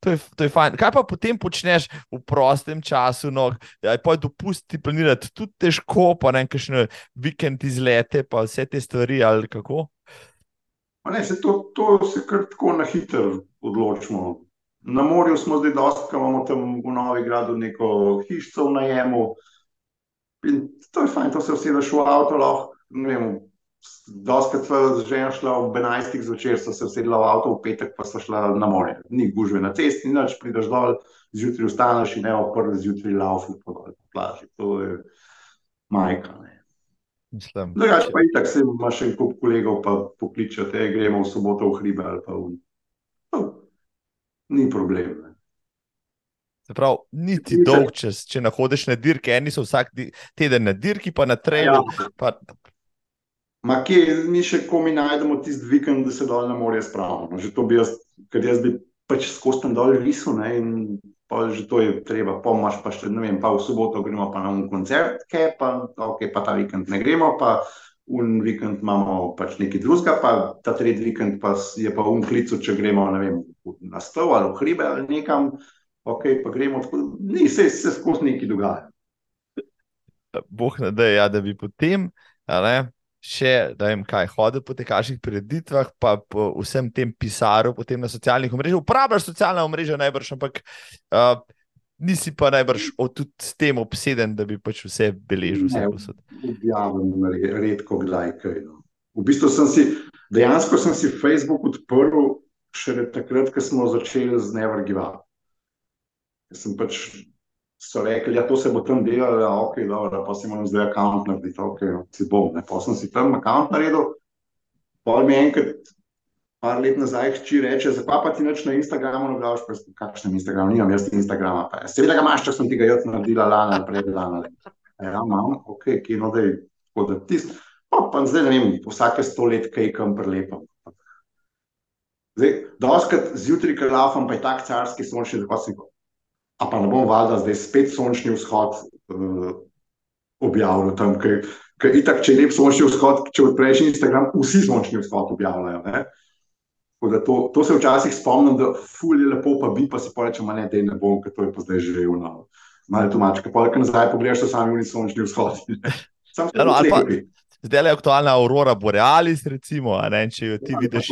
to, to je fajn. Kaj pa potem počneš v prostem času? No, ja, Pojdi dopusti planirati, tudi težko, pa ne kakšne vikend izlete, pa vse te stvari ali kako. Ne, se to, to se kar tako na hitro odločimo. Na morju smo zdaj dosti, imamo tam v Novi Gradu neko hišo v najemu. In to je fajn, to se vsedeš v avto, lahko, ne vem, Doskrat smo že šli ob 11. zvečer, so se usedli v avto, v petek pa so šli na more. Ni gužve na cesti, nič, prideš dol, zjutraj vstaneš in ne oprl zjutraj laufi po plaži. To je majka. Drugače pa itak se ima še en kup kolegov, pa pokličate, gremo v soboto v hribe ali pa v... No, ni problem. Ne. Prav, niti dolg čas, če nahodiš na dirke, eni so vsak teden na dirki, pa na trailu. Ja. Ma kje mi še komi najdemo tisti vikend, da se dol na morje spravimo. No, že to bi jaz, ker jaz bi pač skozi tam dol visel, ne, in pa že to je treba, pa imaš pa še, ne vem, pa v soboto gremo pa na un koncert, ke, pa, ok, pa ta vikend ne gremo, pa un vikend imamo pač neki drugega, pa ta tretji vikend pa je pa un klicu, če gremo, ne vem, na stol ali v hribe ali nekam, ok, pa gremo, tako, ni, se, se skozi neki dogaja. Boh ne da, ja, da bi potem, ali še, da vem kaj, hodil po tekaških preditvah, pa po vsem tem pisaru, potem na socialnih omrežjih. Uporabljaš socialna omrežja najbrž, ampak uh, nisi pa najbrž tudi s tem obseden, da bi pač vse beležil. Objavim redko kdaj kaj. No. V bistvu sem si, dejansko sem si Facebook odprl še takrat, ko smo začeli z Never Give Up. Sem pač so rekli, da ja, se bo tam delalo, da ja, je dobro, pa si moram zdaj račun narediti, da okay, si bom. Ne. Pa sem si tam račun naredil, pa mi enkrat, par let nazaj, či reče, zakaj pa ti neč na Instagramu ne objaviš, kakšnem Instagramu, nimam jaz Instagrama. Pa. Seveda ga imaš, če sem ti ga jaz naredila lana, pred lana. Ja, imam, ok, ki no da je hoditi tisti. Pa, pa zdaj ne vem, vsake sto let kaj kam prelepam. Zdaj, doskrat zjutraj, ker lafam, pa je tak carski sončni, da pa si a pa ne bom valjda zdaj spet sončni vzhod uh, objavljal tam, ker, ker itak, če je lep sončni vzhod, če odpreš Instagram, vsi sončni vzhod objavljajo. To, to se včasih spomnim, da ful je lepo, pa bi pa si porečem, ne, da ne bom, ker to je pa zdaj že eno. Malo tumačka, pa kaj nazaj pogledaš, so sami oni sončni vzhodi. Sam se tam lepi zdaj je aktualna Aurora Borealis, recimo, ne, če jo ti ja, vidiš.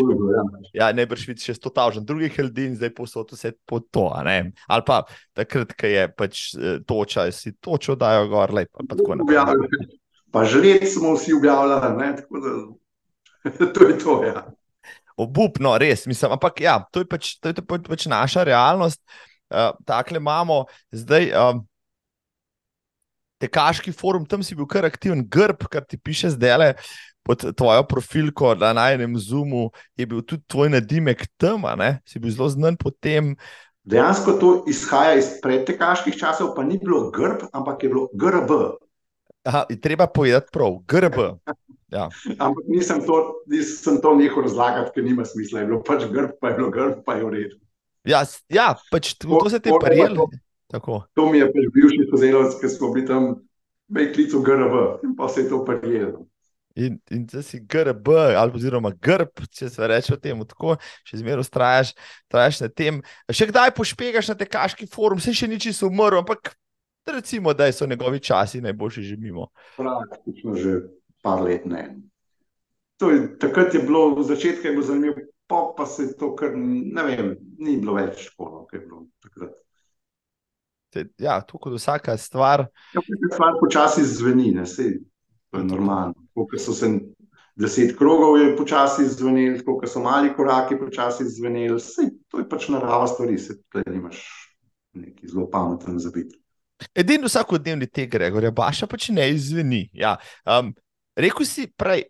Ja, ne brž vidiš še sto tažen drugih ljudi in zdaj posod vse po to. Ali pa takrat, ko je pač eh, toča, si točo dajo gor, lep, pa tako naprej. Pa žreb smo vsi objavljali, ne, tako da to je to, ja. Obupno, res, mislim, ampak ja, to je pač, to je pač naša realnost. Uh, takle imamo zdaj. Uh, tekaški forum, tam si bil kar aktiven, grb, kar ti piše zdaj le pod tvojo profilko na najnem Zoomu, je bil tudi tvoj nadimek tam, si bil zelo znan po tem. Dejansko to izhaja iz predtekaških časov, pa ni bilo grb, ampak je bilo grb. Aha, treba povedati prav, grb. Ja. ampak nisem to, nisem to nehal razlagati, ker nima smisla. Je bilo pač grb, pa je bilo grb, pa je v redu. Ja, ja pač to, to se ti je prijelo. To mi je pač bivši sodelavec, ki smo bili tam Bej klical GRB in pa se je to prijedlo. In, in da si GRB, ali oziroma GRB, če se reče o tem, tako še zmeraj ustrajaš, trajaš na tem. Še kdaj pošpegaš na tekaški forum, se še niči so umrl, ampak recimo, da so njegovi časi najboljši že mimo. Praktično že par let ne. Je, takrat je bilo, v začetku je bilo zanimivo, pa, pa se je to, kar ne vem, ni bilo več tako, kot je bilo takrat. Ja, to kot vsaka stvar. Ja, stvar počasi zveni, ne, Sej, to je normalno. Ko so se deset krogov je počasi zveneli, ko so mali koraki počasi zveneli, Sej, to je pač narava stvari, se tukaj nimaš neki zelo pameten zabit. Edini vsakodnevni te Gregorja Baša pač ne izveni. Ja. Um, rekel si prej,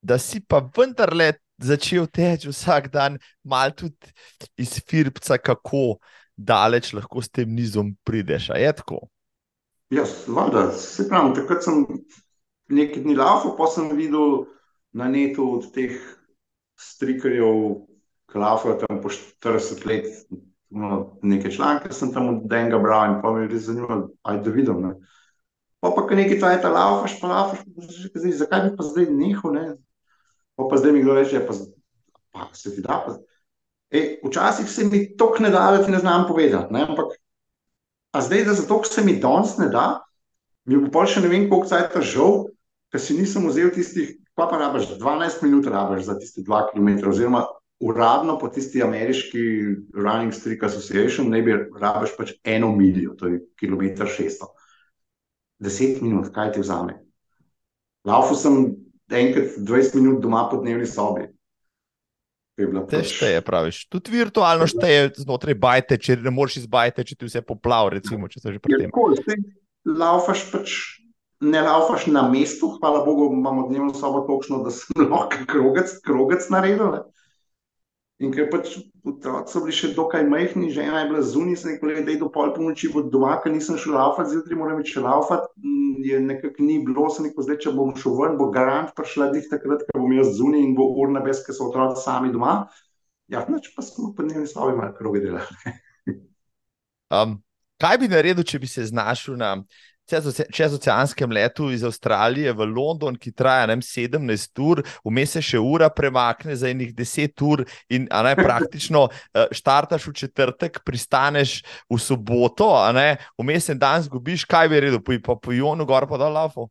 da si pa vendarle začel teči vsak dan, malo tudi iz firpca, kako daleč lahko s tem nizom prideš. Je tako? Ja, seveda. Se pravi, takrat sem nekaj dni laufal, pa sem videl na netu od teh strikerjev, ki laufajo tam po 40 let. No, nekaj članke sem tam od enega bral in pa me je res zanimalo, aj da vidim. Ne. Pa pa nekaj tvoj ta laufaš, pa laufaš, zdaj, zakaj bi pa zdaj nehal, ne? Pa pa zdaj mi kdo reče, pa, pa se ti da, pa E, včasih se mi to ne da, da ti ne znam povedati. Ne? Ampak, zdaj, da zato, ker se mi danes ne da, mi bo pa še ne vem, koliko cajt žal, ker si nisem vzel tistih, pa pa rabaš 12 minut rabaš za tiste 2 km, oziroma uradno po tisti ameriški Running Streak Association, ne bi rabaš pač eno miljo, to je kilometr 600. 10 minut, kaj ti vzame? Laufu sem enkrat 20 minut doma po dnevni sobi. Te pač... šteje, praviš. Tudi virtualno šteje znotraj bajte, če ne moreš izbajati, če ti vse poplav, recimo, če se že pri tem. Laufaš pač, ne laufaš na mestu, hvala Bogu, imamo dnevno sobo točno, da sem lahko krogec, krogec naredil. Ne? In ker pač otroci so bili še dokaj majhni, žena je bila zunaj, sem rekel, da je do pol polnoči bo doma, ker nisem šel laufati, zjutraj moram iti še laufati. Je nekako ni bilo, sem rekel, zdaj če bom šel ven, bo garant prišla dih takrat, ko bom jaz zunaj in bo urna bez, ker so otroci sami doma. Ja, noč pa smo pa dnevni sobi malo krogi delali. um, kaj bi naredil, če bi se znašel na čez oceanskem letu iz Avstralije v London, ki traja ne, 17 ur, vmes se še ura premakne za enih 10 ur, in ne, praktično eh, štartaš v četrtek, pristaneš v soboto, vmes en dan zgubiš, kaj bi rekel, poji pa po Jonu, gor pa dol lafo.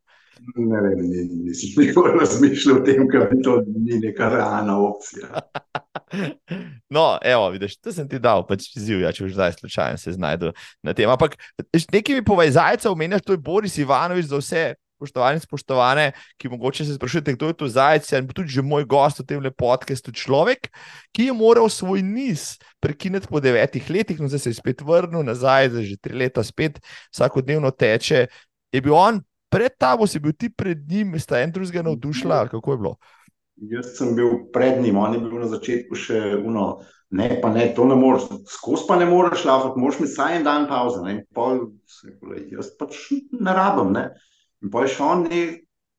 Ne vem, nisem nikoli razmišljal o tem, da to ni neka realna opcija. No, evo, vidiš, to sem ti dal, pač izziv, ja, če už zdaj slučajno se znajdu na tem. Ampak nekaj mi povej, zajca omenjaš, to je Boris Ivanovič za vse. Spoštovani, spoštovane, ki mogoče se sprašujete, kdo je to zajec, in tudi že moj gost v tem podkastu, človek, ki je moral svoj niz prekiniti po devetih letih, no zdaj se je spet vrnil nazaj, zdaj že tri leta spet vsakodnevno teče. Je bil on pred tabo, si bil ti pred njim, sta en drugega navdušila, kako je bilo? Jaz sem bil pred njim, on je bil na začetku še uno. Ne, pa ne, to ne moreš, skozi pa ne moreš šlafati, moraš mi vsaj en dan pauze. Ne, pol, sekole, jaz pač ne rabim. Ne. In pa je še on, ne,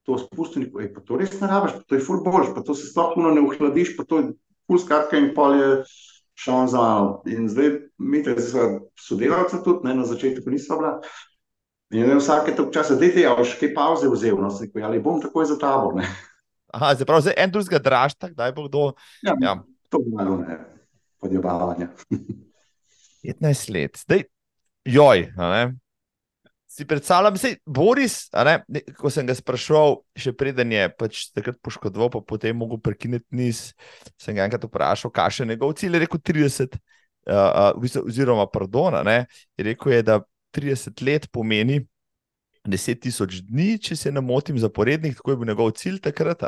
to spustil, in pa to res ne rabiš, to je ful boljš, pa to se sploh ne uhladiš, pa to je ful skratka in pol je še on za mano. In zdaj, mi te sodelavce tudi, ne, na začetku niso bila. In ne, vsake tok časa, dajte, ja, še kaj pauze vzel, no, rekel, ali bom takoj za tabor, ne. Aha, se pravi, en drugega dražta, kdaj bo kdo. Ja, ja. to je malo ne, podjebavanje. 15 let, zdaj, joj, ne. Si predstavljam, da je Boris, ne, ko sem ga sprašval, še preden je pač takrat poškodoval, pa potem mogel prekiniti niz. Sem ga enkrat vprašal, kaj je njegov cilj. Je rekel 30, uh, uh, oziroma, pardon, ne, je rekel, je, da 30 let pomeni 10 tisoč dni, če se ne motim, zaporednih, tako je bil njegov cilj takrat.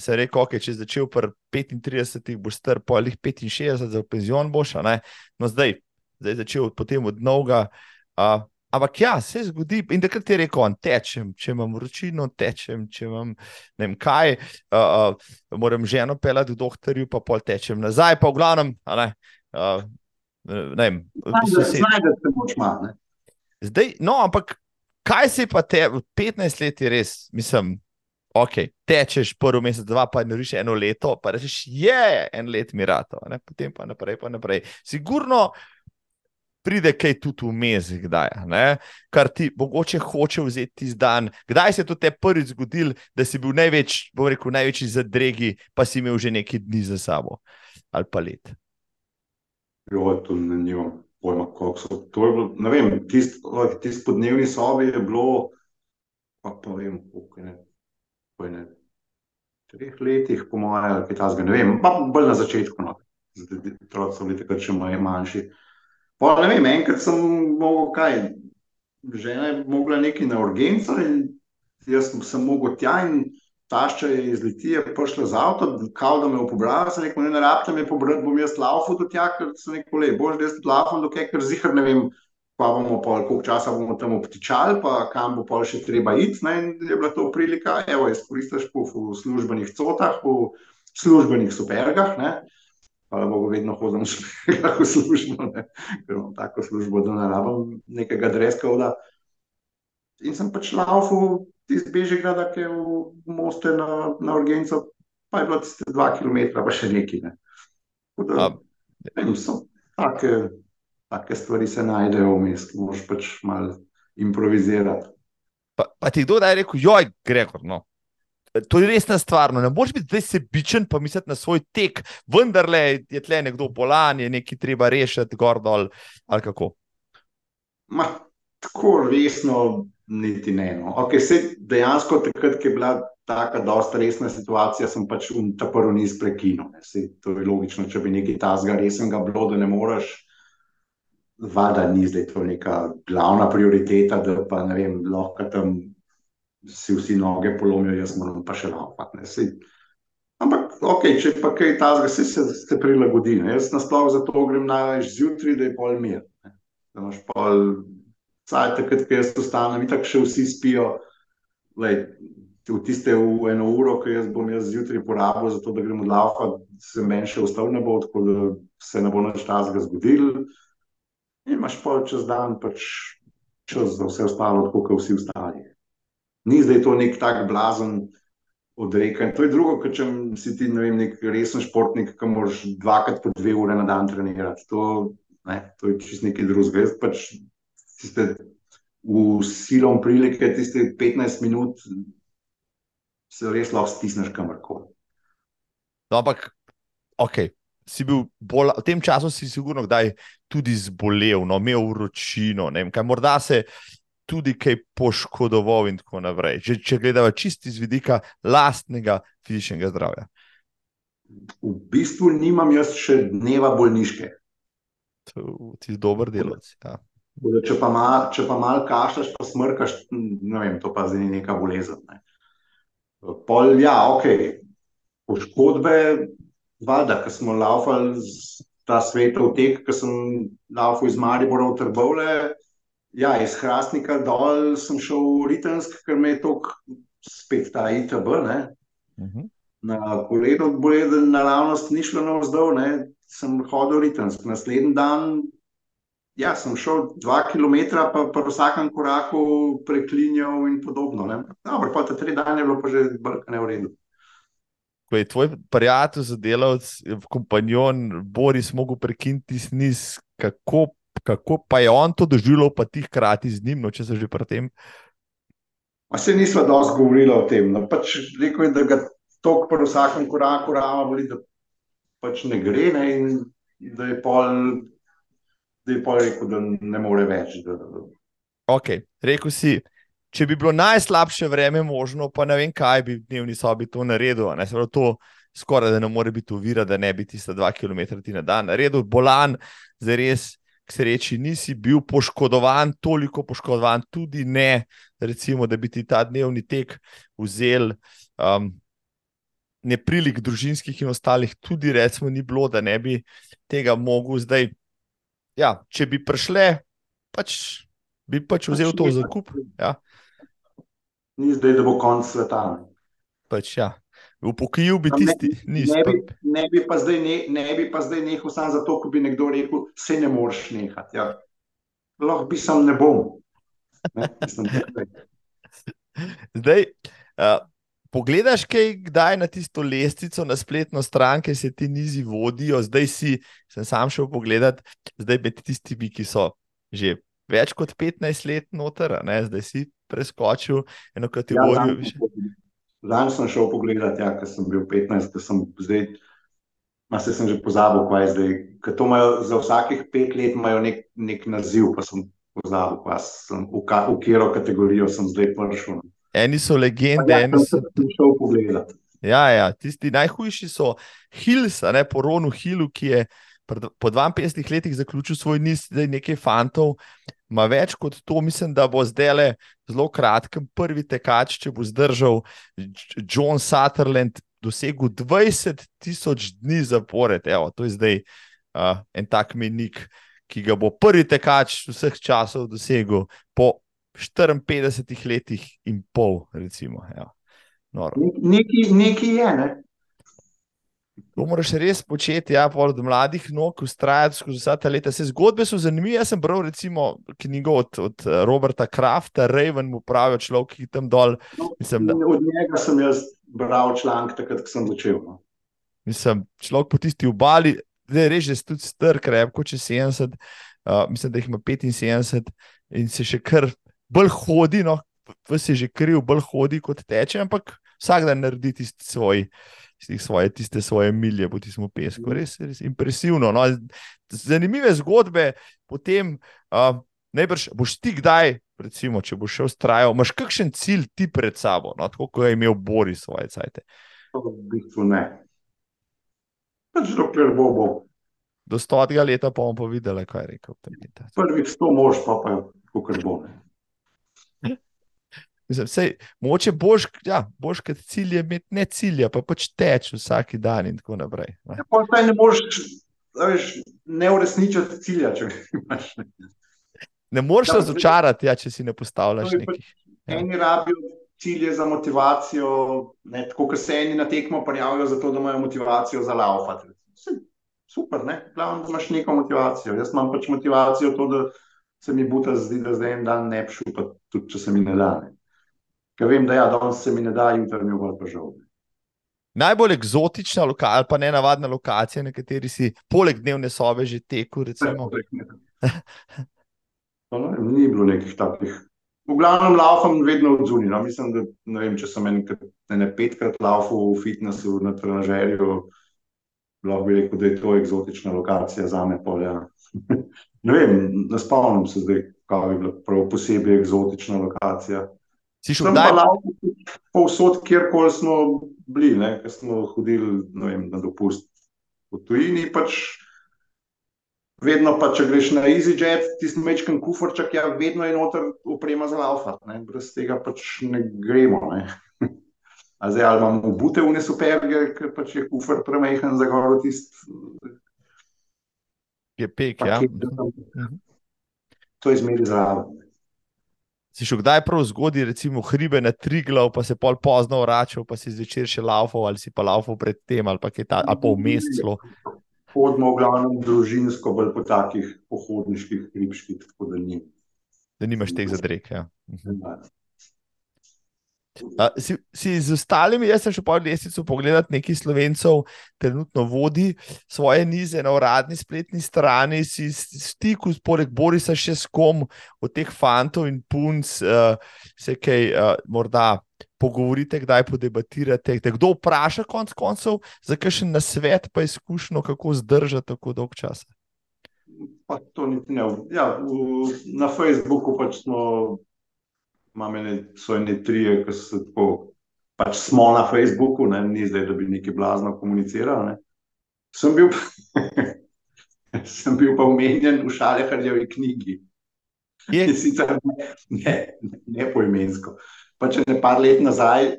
Se je rekel, okay, če je začel pri 35, boš star polih 65, za penzion boš. No, zdaj, zdaj je začel potem od novega. Uh, ampak ja, se zgodi. In takrat je rekel, on, tečem, če imam vročino, tečem, če imam ne vem kaj, uh, uh, moram ženo pelati v doktorju, pa pol tečem nazaj, pa v glavnem. Ne, uh, ne vem, znajdeš se moč malo. Zdaj, no, ampak kaj se pa te, 15 let je res, mislim, ok, tečeš prvi mesec, dva, pa ne rešiš eno leto, pa rečeš, je en let mi rato, ne? potem pa naprej, pa naprej. Sigurno pride kaj tudi vmes, kdaj, ne? kar ti mogoče hoče vzeti iz dan. Kdaj se je to te prvič zgodil, da si bil največ, bom rekel, največji zadregi, pa si imel že nekaj dni za sabo ali pa let. Jo, to ne nimam pojma, kako so. To bilo, ne vem, tisti tist podnevni sobi je bilo, pa, pa vem, koliko je ne, treh letih, po mojem, ali kaj tasga, ne vem, pa bolj na začetku, no. Otroci so bili takrat še manjši. Pa ne vem, enkrat sem mogel kaj, žena je mogla nekaj na urgenco in jaz sem mogel tja in tašča je iz Litije prišla z avto, kao da me je pobrala, sem rekel, ne, ne rabite me pobrati, bom jaz laufal do tja, ker sem rekel, le, boš, da jaz laufam do kaj, ker zihar ne vem, pa bomo pol, koliko časa bomo tam obtičali, pa kam bo pol še treba iti, ne, in je bila to prilika, evo, izkoristiš v službenih cotah, v službenih supergah, ne, hvala Bogu, vedno hodim v službo, ne? ker imam tako službo, da ne rabim nekega dreska. In sem pač laufal iz Bežigrada, ki je v Moste na, na Urgenco, pa je bilo tiste dva kilometra, pa še neki. Ne? Da, ne, so, take, take stvari se najdejo v mestu, moš pač malo improvizirati. Pa, pa ti kdo da je rekel, joj, Gregor, no, to je resna stvar. No. Ne moreš biti zdaj sebičen, pa misliti na svoj tek, vendar le je tle nekdo bolan, je nekaj treba rešiti, gor dol ali kako. Ma, tako resno, niti ne. No. Okay, se, dejansko, takrat, ko je bila tako zelo resna situacija, sem pač ta prvi niz prekinil. Se, to je logično, če bi nekaj tazga resnega bilo, da ne moreš. Vada ni zdaj to neka glavna prioriteta, da pa ne vem, lahko tam si vsi noge polomijo, jaz moram pa še laupati. Ampak, ok, če pa kaj tazga, se, se, se prilagodi. Ne? Jaz nasploh zato grem največ zjutraj, da je pol mir. Ne? Da imaš pol, saj takrat, ko jaz ostanem, tako še vsi spijo. Lej, v tiste v eno uro, ki jaz bom jaz zjutraj porabil, zato da gremo laupati, se meni še ostal ne bo, tako da se ne bo nič tazga zgodil. In imaš pol čez dan pač čas za vse ostalo, tako kot vsi ostali ni zdaj to nek tak blazen odrekanj. To je drugo, kot če si ti ne vem, nek resen športnik, ki moraš dvakrat po dve ure na dan trenirati. To, ne, to je čist nekaj drugega. Jaz pač tiste v silom prilike, tiste 15 minut se res lahko stisneš kamorkoli. No, ampak, ok. Si bil bolj, v tem času si sigurno kdaj tudi zbolel, no, imel vročino. Morda se tudi kaj poškodoval, in tako naprej. Že, če gledamo čisto iz vidika lastnega fizičnega zdravja. V bistvu nimam jaz še dneva bolniške. Ti si dober delovec. Ja. Če pa malo mal kašljaš, pa smrkaš, ne vem, to pa zdaj ni neka bolezen. Ne. Pol, ja, ok, poškodbe, valjda, ker smo laufali ta svetov tek, ker sem laufal iz Maribora v Trbovle, Ja, iz Hrastnika dol sem šel v Ritensk, ker me je tok spet ta ITB. Uh -huh. Na koleno bolezen naravnost ni šlo navzdol, ne. sem hodil v Ritensk. Naslednji dan ja, sem šel dva kilometra, pa pri vsakem koraku preklinjal in podobno. Dobro, pa te tri dni je bilo pa že brkane v redu. Ko je tvoj prijatelj, zadelavc, kompanjon Boris mogel prekiniti sniz, kako kako pa je on to doživljal, pa ti hkrati z njim, no, če se že pri tem. Pa se nismo dosti govorili o tem. No. Pač rekel je, da ga to pri vsakem koraku rama boli, da pač ne gre ne, in da je pol. Da je pa rekel, da ne more več. Da... Ok, rekel si, če bi bilo najslabše vreme možno, pa ne vem, kaj bi v dnevni sobi to naredil. Ne, to skoraj da ne more biti uvira, da ne bi tiste dva km na dan naredil, bolan, za res k sreči nisi bil poškodovan, toliko poškodovan, tudi ne, recimo, da bi ti ta dnevni tek vzel. Um, Neprilik družinskih in ostalih, tudi recimo, ni bilo, da ne bi tega mogel zdaj. Ja, če bi prišle, pač bi pač vzel pač to za kup. Ja. Ni zdaj, da bo konc sveta. Pač, ja. Upokojil bi tisti, ki ni smel. Ne bi pa zdaj, ne, ne bi pa zdaj nehal samo zato, ker bi nekdo rekel, se ne moreš nehati. Ja. Lahko bi sam ne bom. Ne? zdaj, uh, pogledaš, kaj kdaj na tisto lestvico, na spletno stran, ki se ti nizi vodijo, zdaj si, sem sam šel pogledat, zdaj med tistimi, ki so že več kot 15 let noter, ne? zdaj si preskočil eno kategorijo. Ja, Zdaj sem šel pogledat, ja, ker sem bil 15, ker sem zdaj, ma se sem že pozabil, kaj je zdaj. Ker to imajo za vsakih pet let imajo nek, nek naziv, pa sem pozabil, sem, v, ka, v katero kategorijo sem zdaj prišel. Eni so legende, ja, eni so. Šel pogledat. Ja, ja, tisti najhujši so Hills, ne po Ronu Hillu, ki je po 52 letih zaključil svoj niz, zdaj nekaj fantov, ima več kot to, mislim, da bo zdaj le zelo kratkem prvi tekač, če bo zdržal John Sutherland, dosegel 20 tisoč dni zapored. Evo, to je zdaj uh, en tak menik, ki ga bo prvi tekač vseh časov dosegel po 54 letih in pol, recimo. Nekaj je, ne? To moraš res početi, ja, od mladih nog, ustrajati skozi vsa ta leta. Se zgodbe so zanimive. Jaz sem bral, recimo, knjigo od, od eh, Roberta Krafta, Raven, mu pravijo človek, ki tam dol. No, mislim, da... Od njega sem jaz bral članek, takrat, ko sem začel. No. Mislim, človek po tisti obali, da je res, da je tudi strk, krepko čez 70, uh, mislim, da jih ima 75 in se še kar bolj hodi, no, vse je že kriv, bolj hodi kot teče, ampak vsak dan naredi tisti svoj svoje, tiste svoje milje po tistem pesku. Res, res impresivno. No. Zanimive zgodbe, potem uh, najbrž boš ti kdaj, recimo, če boš šel strajal, imaš kakšen cilj ti pred sabo, no, tako kot je imel Boris svoje cajte. V bistvu ne. Pač dokler bo bo. Do stotega leta pa bomo videli, kaj je rekel. Prvih sto mož pa pa je, kako bo. Ne. Mislim, sej, moče boš, ja, boš kot cilj je imeti ne cilja, pa pač teč vsak dan in tako naprej. Ne, ja, ne moreš ne uresničiti cilja, če imaš. Ne, moreš ja, razočarati, ja, če si ne postavljaš pač nekih. Ja. Eni rabijo cilje za motivacijo, ne, tako kot se eni na tekmo prijavijo, zato da imajo motivacijo za laufati. Super, ne, glavno, da imaš neko motivacijo. Jaz imam pač motivacijo to, da se mi buta zdi, da zdaj en dan ne pšu, pa tudi če se mi ne da. Ne. Ker vem, da ja, danes se mi ne da, jutri mi bo pa žal. Najbolj eksotična lokacija, pa ne navadna lokacija, na kateri si poleg dnevne sobe že tekel. no, ni bilo nekih takih. V glavnem laufam vedno od zunaj. No. Mislim, da ne vem, če sem enkrat, ne petkrat laufal v fitnessu, na trenažerju. Lahko bi rekel, da je to eksotična lokacija za me. Ja. ne vem, ne spomnim se zdaj, kaj bi bila prav posebej eksotična lokacija. Si šel kdaj? Povsod, kjerkoli smo bili, ker smo hodili vem, na dopust v tujini. Pač vedno, pa, če greš na EasyJet, tisti mečken kufrček, ja, vedno je noter uprema za laufat. Ne? Brez tega pač ne gremo. Ne? A zdaj ali imamo bute v nesuperge, ker pač je kufr premehen za goro tisti. Je pek, ja. Mhm. To je zmeri zraven si šel kdaj prav zgodaj, recimo hribe na tri glav, pa se pol pozno vračal, pa si zvečer še laufal ali si pa laufal pred tem ali pa kaj ta, ali pa v mestu. Hodimo v glavnem družinsko, bolj po takih pohodniških hribških, tako da ni. Da nimaš teh zadrek. Ja. Mhm. Uh, si, si z ostalimi, jaz sem še po lesici pogledal, nekaj slovencev trenutno vodi svoje nize na uradni spletni strani, si stiku, poleg Borisa, še s kom od teh fantov in punc, uh, se kaj uh, morda pogovorite, kdaj podebatirate. Kdo vpraša, konc koncev, za kakšen nasvet, pa izkušnjo, kako zdržati tako dolg čas? Pa to ni ne. Ja, v, na Facebooku pač smo imam ene, so ene tri, ki so tako, pač smo na Facebooku, ne, ni zdaj, da bi nekaj blazno komunicirali. Sem bil, sem bil pa omenjen v Šaleharjevi knjigi. Sicer ne, ne, ne poimensko. Pa če ne par let nazaj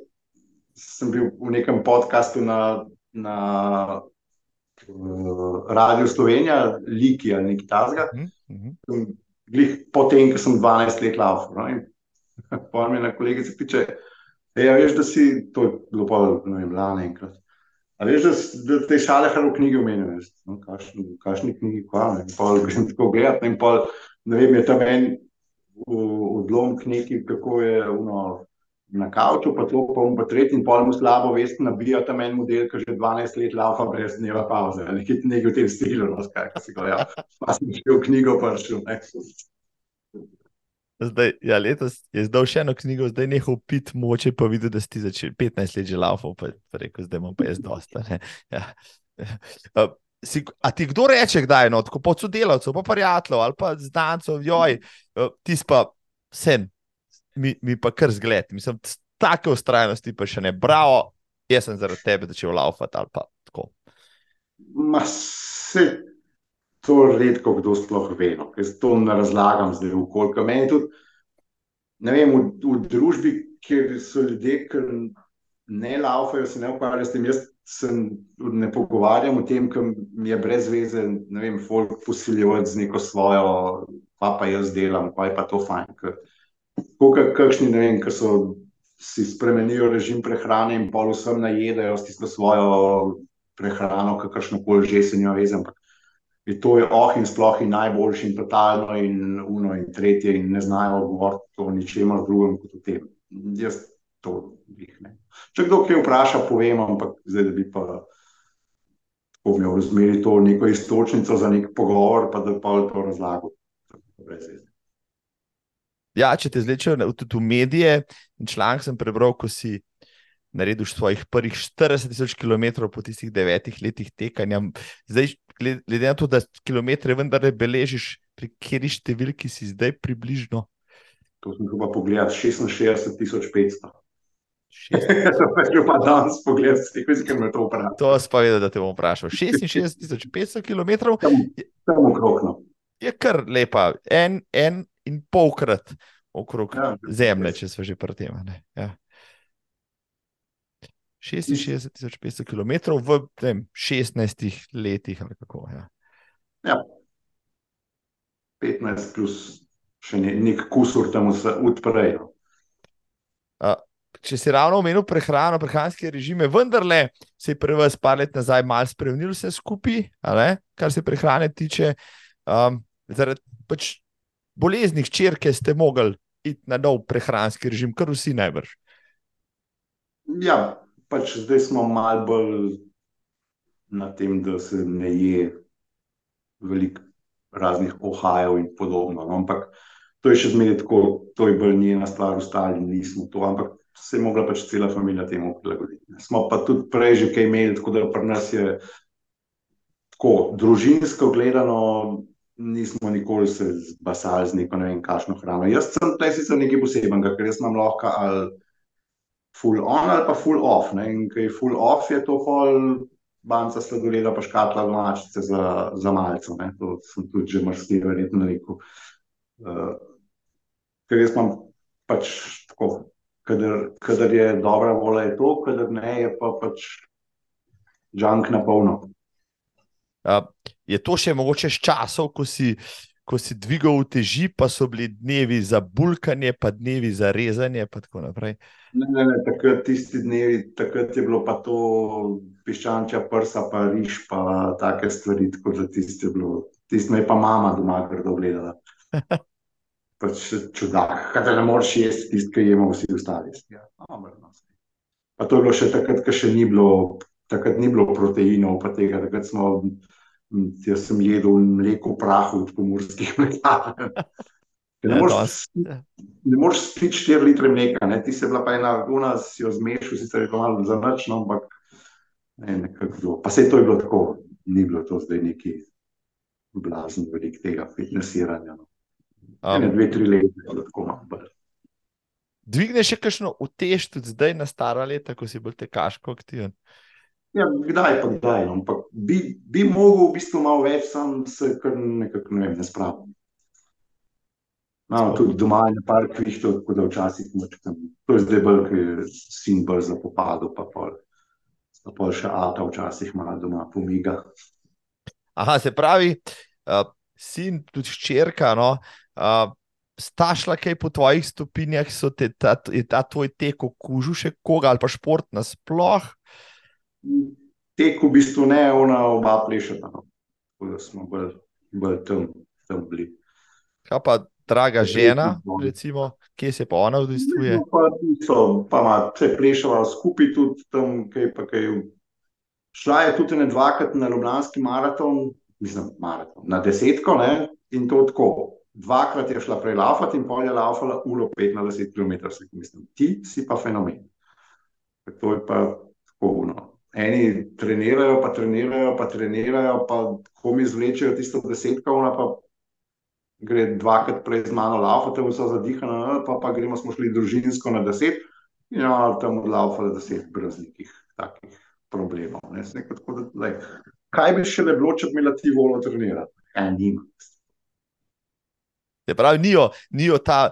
sem bil v nekem podkastu na, na uh, Radio Slovenija, Liki ali nekaj tasga. Mm -hmm. Potem, ko sem 12 let laufal. No, Pa mi na kolegici piče, ja, veš, da si to bilo pa lani enkrat. A veš, da, da te šale haro v knjigi omenil, no, kakšni, kakšni knjigi, kva, ne, pol grem tako gledati, in pol, ne vem, je tam en odlom knjigi, kako je, ono, na kavču, pa to pa bom pa tretji in pol mu slabo vest nabija tam en model, ki že 12 let laufa brez dneva pauze. Nekaj, nekaj v tem stilu, no, skaj, si ga, ja. Pa sem še v knjigo prišel, ne. Zdaj, ja, letos je zdal še eno knjigo, zdaj nehal pit, moče pa videti, da si začel 15 let že laufal, pa, pa rekel, zdaj imam pa jaz dosta. Ne. Ja. Uh, si, a ti kdo reče, kdaj je no, tako po sodelavcu, pa prijatelju ali pa znancov, joj, uh, ti pa sem, mi, mi pa kar zgled. Mislim, take ustrajnosti pa še ne. Bravo, jaz sem zaradi tebe začel laufati ali pa tako. Ma se to redko kdo sploh ve. No. Jaz to ne razlagam zdaj, koliko meni tudi. Ne vem, v, v družbi, kjer so ljudje, ki ne laufajo, se ne ukvarjajo s tem. Jaz se ne pogovarjam o tem, mi je brez veze, ne vem, folk posiljevati z neko svojo, pa pa jaz delam, pa je pa to fajn. Ker, kakšni, ne vem, ki so si spremenijo režim prehrane in pol vsem najedajo s tisto svojo prehrano, kakršno koli že se njo veze. Ampak je to je oh in sploh in najboljši in totalno in uno in tretje in ne znajo govoriti o ničemer drugem kot o tem. Jaz to jih ne. Če kdo kaj vpraša, povem, ampak zdaj, da bi pa tako imel v zmeri to neko istočnico za nek pogovor, pa da pa to razlago. Ja, če te zlečejo tudi v medije, in članek sem prebral, ko si naredil svojih prvih 40 tisoč km po tistih devetih letih tekanja. Zdaj, glede na to, da kilometre vendar ne beležiš, pri kateri številki si zdaj približno? To sem pa pogledal, 66 tisoč 500. Če pa danes pogledaj, kaj me to vpraša. To si pa vedel, da te bom vprašal. 66 500 km Tam okrog. No. je kar lepa, en, en in polkrat okrog ja, zemlje, če smo že pri tem. Ja. 66 500 km v tem, 16 letih. Kako, ja. Ja. 15 plus še ne, nek kusur tam odprej. No. Če si ravno omenil prehrano, prehranske režime, vendarle se je pri vas par let nazaj malo spremenil vse skupaj, kar se prehrane tiče. Um, zaradi pač bolezni črke ste mogli iti na nov prehranski režim, kar vsi najbrž. Ja, pač zdaj smo malo bolj na tem, da se ne je veliko raznih ohajev in podobno. No? Ampak to je še zmeraj tako, to je bolj njena stvar, ostali nismo to. Ampak se je mogla pač cela družina temu prilagoditi. Smo pa tudi prej že kaj imeli, tako da pri nas je tako družinsko gledano nismo nikoli se zbasali z neko ne vem, kakšno hrano. Jaz sem tukaj sicer nekaj posebenega, ker jaz imam lahko ali full on ali pa full off. Ne? In kaj je full off, je to pol banca sladoleda pa škatla domačice za, za malce. To sem tudi že marsikaj verjetno rekel. Uh, ker jaz imam pač tako, kadar, kadar je dobra volja, je to, kadar ne, je pa pač junk na polno. Uh, je to še mogoče z časov, ko si, ko si dvigal teži, pa so bili dnevi za bulkanje, pa dnevi za rezanje, in tako naprej. Ne, ne, ne, takrat, tisti dnevi, takrat je bilo pa to piščančja, prsa, pa riž, pa take stvari. Tako da tisti je bilo, tisti me je pa mama doma grdo gledala. pač čudak, kaj ne moreš jesti, tisti, ki jemo vsi ostali. Ja, no, pa to je bilo še takrat, ko še ni bilo. Takrat ni bilo proteinov, pa tega, takrat smo Jaz sem jedel mleko v prahu od pomorskih mlekarn. Ne moreš spiti 4 litre mleka, ne? ti se bila pa ena, u nas jo zmešal, sicer je to malo za noč, no, ampak ne, nekako. Pa se to je bilo tako, ni bilo to zdaj neki blazen velik tega fitnessiranja. No. Um, ne, dve, tri leta je bilo tako malo. Dvigneš še kakšno utež tudi zdaj na stara leta, ko si bolj tekaško aktiven? Ja, kdaj pa kdaj, no? ampak bi, bi mogel v bistvu malo več, sam se kar nekako ne, vem, ne spravim. Imamo tudi doma in par kvihtov, tako da včasih tam. To je zdaj bolj, ker je sin bolj za popadu, pa pol, pa pol še avto včasih malo doma pomiga. Aha, se pravi, uh, sin, tudi ščerka, no, uh, sta šla kaj po tvojih stopinjah, so te ta, ta tvoj tek okužil še koga ali pa šport nasploh? Tek v bistvu ne, ona oba plešata. No. Tako da smo bolj, bolj tam, tam bili. Kaj pa, draga žena, recimo, kje se pa ona udejstvuje? No, pa, so, pa ima vse plešava skupaj tudi tam, kaj pa kaj. Šla je tudi ne dvakrat na Ljubljanski maraton, mislim, maraton, na desetko, ne, in to tako. Dvakrat je šla prej laufati in pol je laufala uro 15 km, mislim, ti si pa fenomen. To je pa tako, no. Eni trenirajo, pa trenirajo, pa trenirajo, pa ko mi zvlečejo tisto desetko, ona pa gre dvakrat prej z mano laufati, vse zadihano, pa, pa gremo, smo šli družinsko na deset, in ja, tam odlaufali deset brez nekih takih problemov. Ne. Nekaj, tako, da, lej, kaj bi še ne bilo, če bi imela ti voljo trenirati? Ja, nima. Se pravi, nijo, nijo ta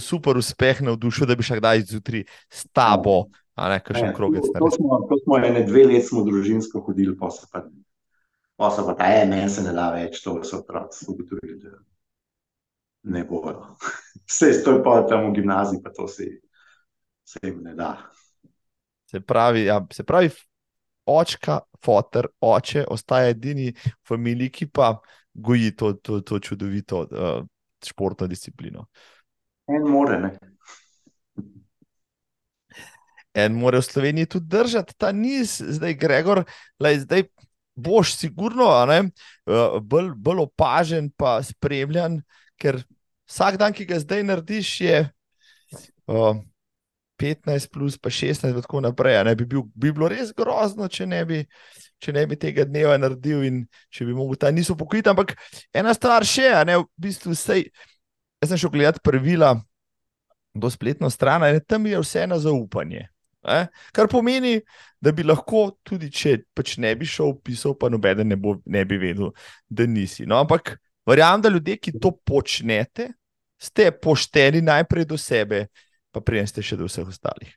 super uspeh na vdušju, da bi še kdaj zjutraj s tabo, a ne kakšen krogec. To, to, smo, to smo ene dve let smo družinsko hodili, pa se pa, pa se pa ta en, meni se ne da več, to so otroci ugotovili, da ne bojo. Vse to je pa tam v gimnaziji, pa to se, se jim ne da. Se pravi, ja, se pravi, očka, fotor, oče, ostaja edini v familiji, ki pa goji to, to, to čudovito uh, športno disciplino. En more, ne. En more v Sloveniji tudi držati ta niz, zdaj, Gregor, lej, zdaj boš sigurno uh, bolj, bolj opažen, pa spremljan, ker vsak dan, ki ga zdaj narediš, je uh, 15, plus pa 16, in tako naprej. Bi, bil, bi bilo res grozno, če ne, bi, če ne bi tega dneva naredil in če bi mogel ta niso pokrit. Ampak ena stvar še, ne, v bistvu vsej, jaz sem šel gledati pravila do spletno stran, in tam je vse na zaupanje. Eh? Kar pomeni, da bi lahko, tudi če pač ne bi šel pisal, pa noben ne, bo, ne bi vedel, da nisi. No, ampak verjamem, da ljudje, ki to počnete, ste pošteni najprej do sebe, pa prej ste še do vseh ostalih.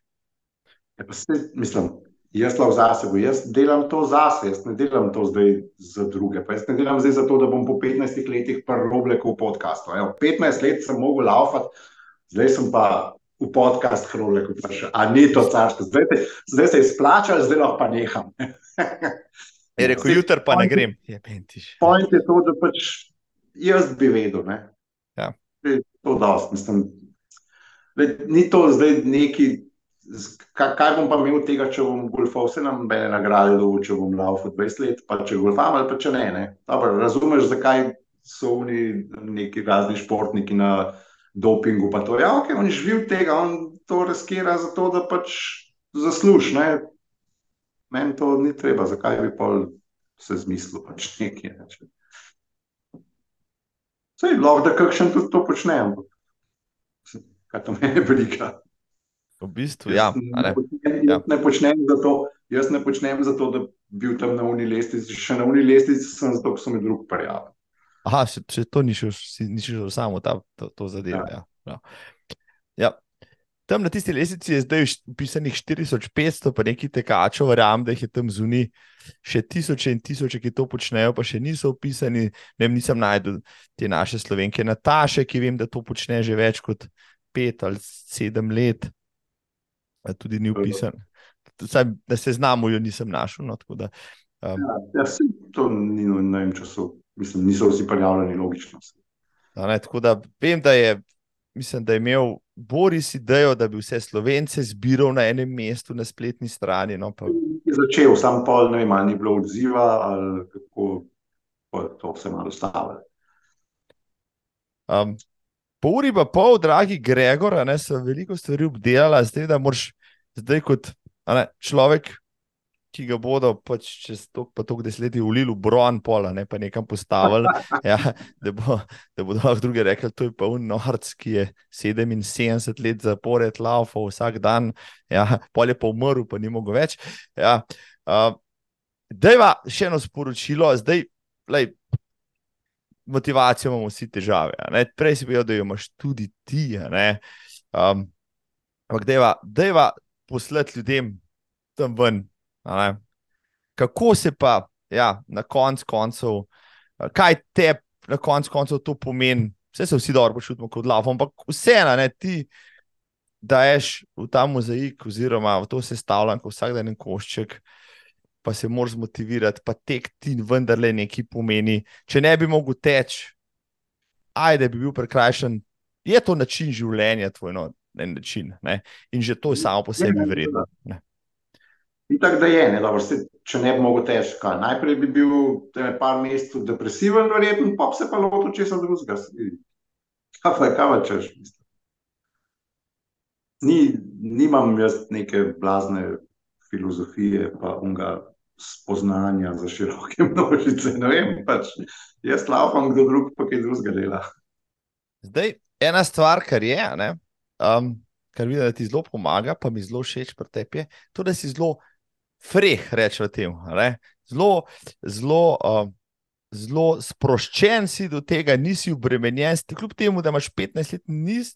Ja, se, mislim, jaz lahko zase, jaz delam to zase, jaz ne delam to zdaj za druge. Pa jaz ne delam zdaj zato, da bom po 15 letih prvo oblekel v podkastu. 15 let sem mogel laufati, zdaj sem pa v podcast hrole, kot pa še. A ni to carsko, zdaj, zdaj se je splačal, zdaj lahko pa neham. Je rekel, jutri pa ne grem. Je Point je to, da pač jaz bi vedel. Ja. To dost, mislim, ni to zdaj neki. Kaj, kaj bom pa imel tega, če bom golfal, vse nam bene nagrade, da če bom laufal 20 let, pa če golfam ali pa če ne. ne. Dobar, razumeš, zakaj so oni neki razni športniki na dopingu. Ja, ok, on živi od tega, on to riskira zato, da pač zasluži. Meni to ni treba, zakaj bi pa se zmislil pač nekaj. Ne, Vse je lahko, da kakšen tudi to počne, ampak kaj to meni briga. V bistvu, ja. Ne, ja. ne počnem zato, jaz ne počnem zato, da bi bil tam na uni lestvici. Še na uni lestvici sem zato, ker so mi drug prijavili. Aha, še, še to ni šel, ni šel samo ta, to, to zadevo. Ja. Ja. Ja. Tam na tisti lesici je zdaj upisanih 4500, pa nekaj tekačev, verjamem, da jih je tam zunaj še tisoče in tisoče, ki to počnejo, pa še niso upisani. Ne vem, nisem najdel te naše slovenke, Nataše, ki vem, da to počne že več kot pet ali sedem let, tudi ni upisan. Saj, da se znamo, jo nisem našel. No, da, um, ja, ja, to ni no, na enem času mislim, niso vsi prijavljeni logično. Ne, tako da vem, da je, mislim, da je imel Boris idejo, da bi vse slovence zbiral na enem mestu na spletni strani. No, pa... Je začel, sam pol, ne vem, ali ni bilo odziva, ali kako to vse malo stavili. Um, po uri pa pol, dragi Gregor, ne, so veliko stvari obdelala, zdaj da moraš, zdaj kot ne, človek, ki ga bodo pač čez to, pa to, desetletji ulili v bron, pola, ne pa nekam postavili, ja, da, bo, da bodo lahko drugi rekli, to je pa unorc, ki je 77 let zapored laufal vsak dan, ja, pol je pa umrl, pa ni mogel več. Ja, uh, Dejva še eno sporočilo, zdaj, lej, motivacijo imamo vsi težave. Prej si bil, da jo imaš tudi ti. Um, ampak, dejva, dejva poslati ljudem tam ven, Kako se pa ja, na koncu koncev, kaj te na koncu koncev to pomeni? Vse se vsi dobro počutimo kot lavo, ampak vseeno, ne ti, da ješ v ta mozaik, oziroma v to sestavljen, ko vsak dan košček, pa se moraš motivirati, pa tek ti vendarle nekaj pomeni. Če ne bi mogel teči, ajde, bi bil prekrajšan je to način življenja, tvoj no, način. Ne? In že to je samo po sebi vredno. Tako da je, ne, dobro, se, če ne bi mogel težko. Najprej bi bil nekaj mesecev depresiven, verjetno, pa se pa lahko česa drugega. Kaj pa kaj češ? Ni, nimam jaz neke blazne filozofije, pa unga spoznanja za široke množice. Ne vem, pač jaz laupam, kdo drug pa kaj drugega dela. Zdaj, ena stvar, kar je, ne, um, kar vidim, da ti zelo pomaga, pa mi zelo všeč pri tebi, je to, da si zelo freh, rečemo temu. Zelo, zelo, uh, zelo sproščen si do tega, nisi obremenjen, kljub temu, da imaš 15 let, nis,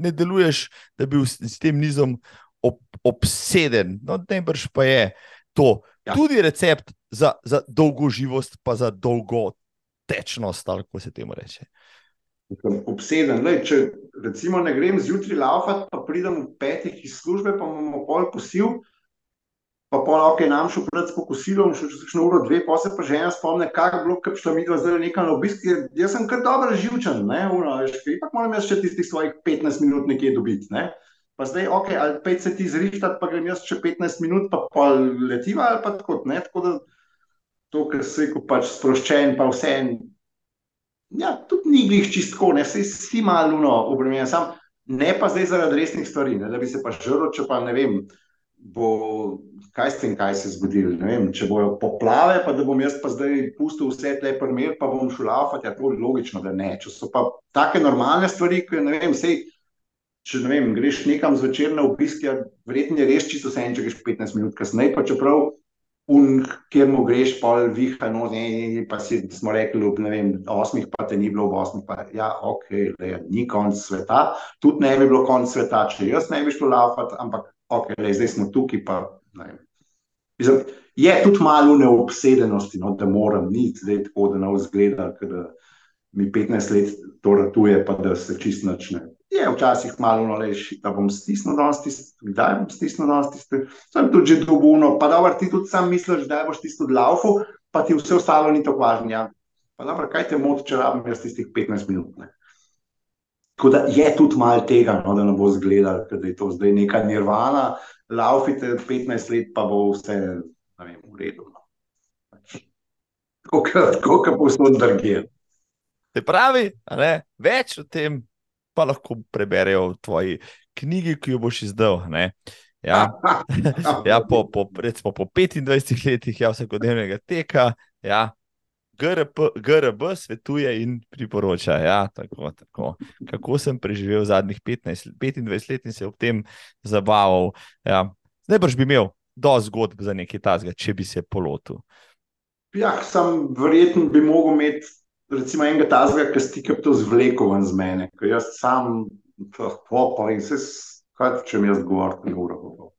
ne deluješ, da bi bil s tem nizom ob, obseden. No, najbrž pa je to ja. tudi recept za, za dolgo živost, pa za dolgo tečnost, tako se temu reče. Obseden. Lej, če recimo ne grem zjutraj laufati, pa pridem v petih iz službe, pa imamo pol posil, pa pol ok, nam šel pred pokosilom, še čez eno uro, dve, pa se pa žena spomne, kako je bilo, kaj šlo mi dva zdaj nekaj na obisk. Jaz sem kar dobro živčen, ne, uno, veš, ipak moram jaz še tistih svojih 15 minut nekje dobiti, ne. Pa zdaj, ok, ali pet se ti zrištat, pa grem jaz še 15 minut, pa pol letiva ali pa tako, ne, tako da to, kar se je pač sproščen, pa vse en, ja, tudi ni glih čistko, ne, se si malo, no, obremenjen, sam, ne pa zdaj zaradi resnih stvari, ne, da bi se pa žrl, če pa ne vem, bo, kaj s tem, kaj se je zgodilo. Vem, če bojo poplave, pa da bom jaz pa zdaj pustil vse te primer, pa bom šel lafati, je to logično, da ne. Če so pa take normalne stvari, ki ne vem, sej, če ne vem, greš nekam zvečer na obisk, ja, verjetno je res čisto vse en, če greš 15 minut kasneje, pa čeprav un, kjer mu greš, pol viha, no, ne, ne, pa si smo rekli, ne vem, osmih pa te ni bilo, v osmih pa, ja, ok, le, ni konc sveta, tudi ne bi bilo konc sveta, če jaz ne bi šel lafati, ampak ok, le, zdaj smo tukaj, pa Mislim, je tudi malo neobsedenosti, no, da moram ni zdaj tako, da ne vzgleda, da mi 15 let to ratuje, pa da se čist načne. Je včasih malo naleš, da bom stisnil danes tisto, kdaj bom stisnil danes tisto. Sem tudi že dobuno, pa da ti tudi sam misliš, da boš tisto odlaufu, pa ti vse ostalo ni tako važno. Ja. Pa dobro, kaj te moti, če rabim jaz tistih 15 minut. Ne. Tako da je tudi malo tega, no, da ne bo zgledal, da je to zdaj neka nirvana, laufite 15 let, pa bo vse vem, v redu. No. Tako kot posod drugje. Se pravi, ne, več o tem pa lahko preberejo v tvoji knjigi, ki jo boš izdal. Ja, ja, po, po, recimo, po 25 letih ja, vsakodnevnega teka, ja, GRP, GRB svetuje in priporoča. Ja, tako, tako. Kako sem preživel zadnjih 15, 25 let in se ob tem zabaval. Ja. Ne boš bi imel do zgodb za nekaj tasga, če bi se polotil. Ja, sem verjeten, bi mogel imeti recimo enega tasga, ki stika to zvleko ven z mene. Ker jaz sam, tako pa in se, kaj če mi jaz govorim, ne uro.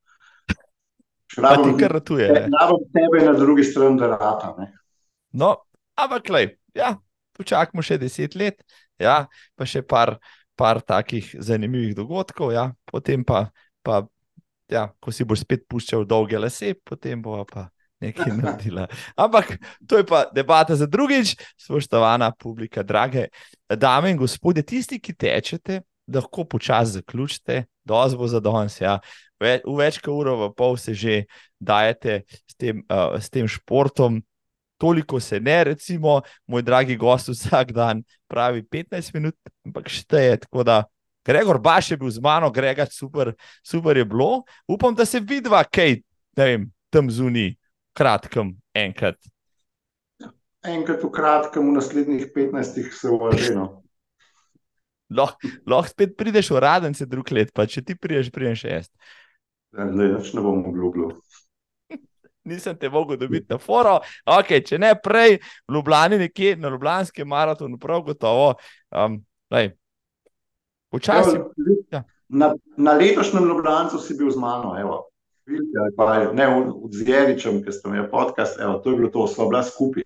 Šrabom, ti kar ratuje. Šrabom tebe na drugi strani, da rata. Ne? No, Ampak, klej, ja, počakajmo še deset let, ja, pa še par, par takih zanimivih dogodkov, ja, potem pa, pa ja, ko si boš spet puščal dolge lase, potem bo pa nekaj naredila. Ampak to je pa debata za drugič, spoštovana publika, drage dame in gospodje, tisti, ki tečete, lahko počasi zaključite, dozvo za danes. Ja. V več kot uro, v pol se že dajete s tem, uh, s tem športom toliko se ne, recimo, moj dragi gost vsak dan pravi 15 minut, ampak šteje. Tako da, Gregor Baš je bil z mano, Gregor, super, super je bilo. Upam, da se vidva, kaj vem, tam zunaj, kratkem, enkrat. Enkrat v kratkem, v naslednjih 15 se uvaženo. Lahko lah spet prideš v raden, se drug let, pa če ti priješ, priješ šest. Ne, ne bom obljubil nisem te mogel dobiti na foro. Okay, če ne prej, v Ljubljani, nekje na Ljubljanskem maratonu, prav gotovo. Um, Včasih. Ja. Na, na letošnjem Ljubljancu si bil z mano, evo. ne v Zveričem, ki ste imeli podcast, evo, to je bilo to, smo bila skupaj.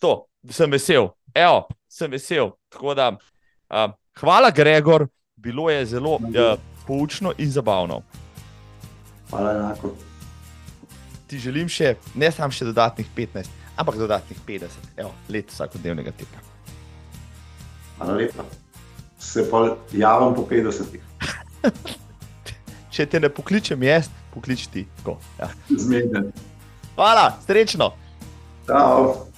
To, sem vesel, evo, sem vesel. Da, uh, hvala, Gregor, bilo je zelo uh, poučno in zabavno. Hvala, enako ti želim še, ne samo še dodatnih 15, ampak dodatnih 50, evo, let vsakodnevnega teka. Hvala lepa. Se pa javim po 50. Če te ne pokličem jaz, pokliči ti. Tako, ja. Zmeden. Hvala, srečno. Ciao.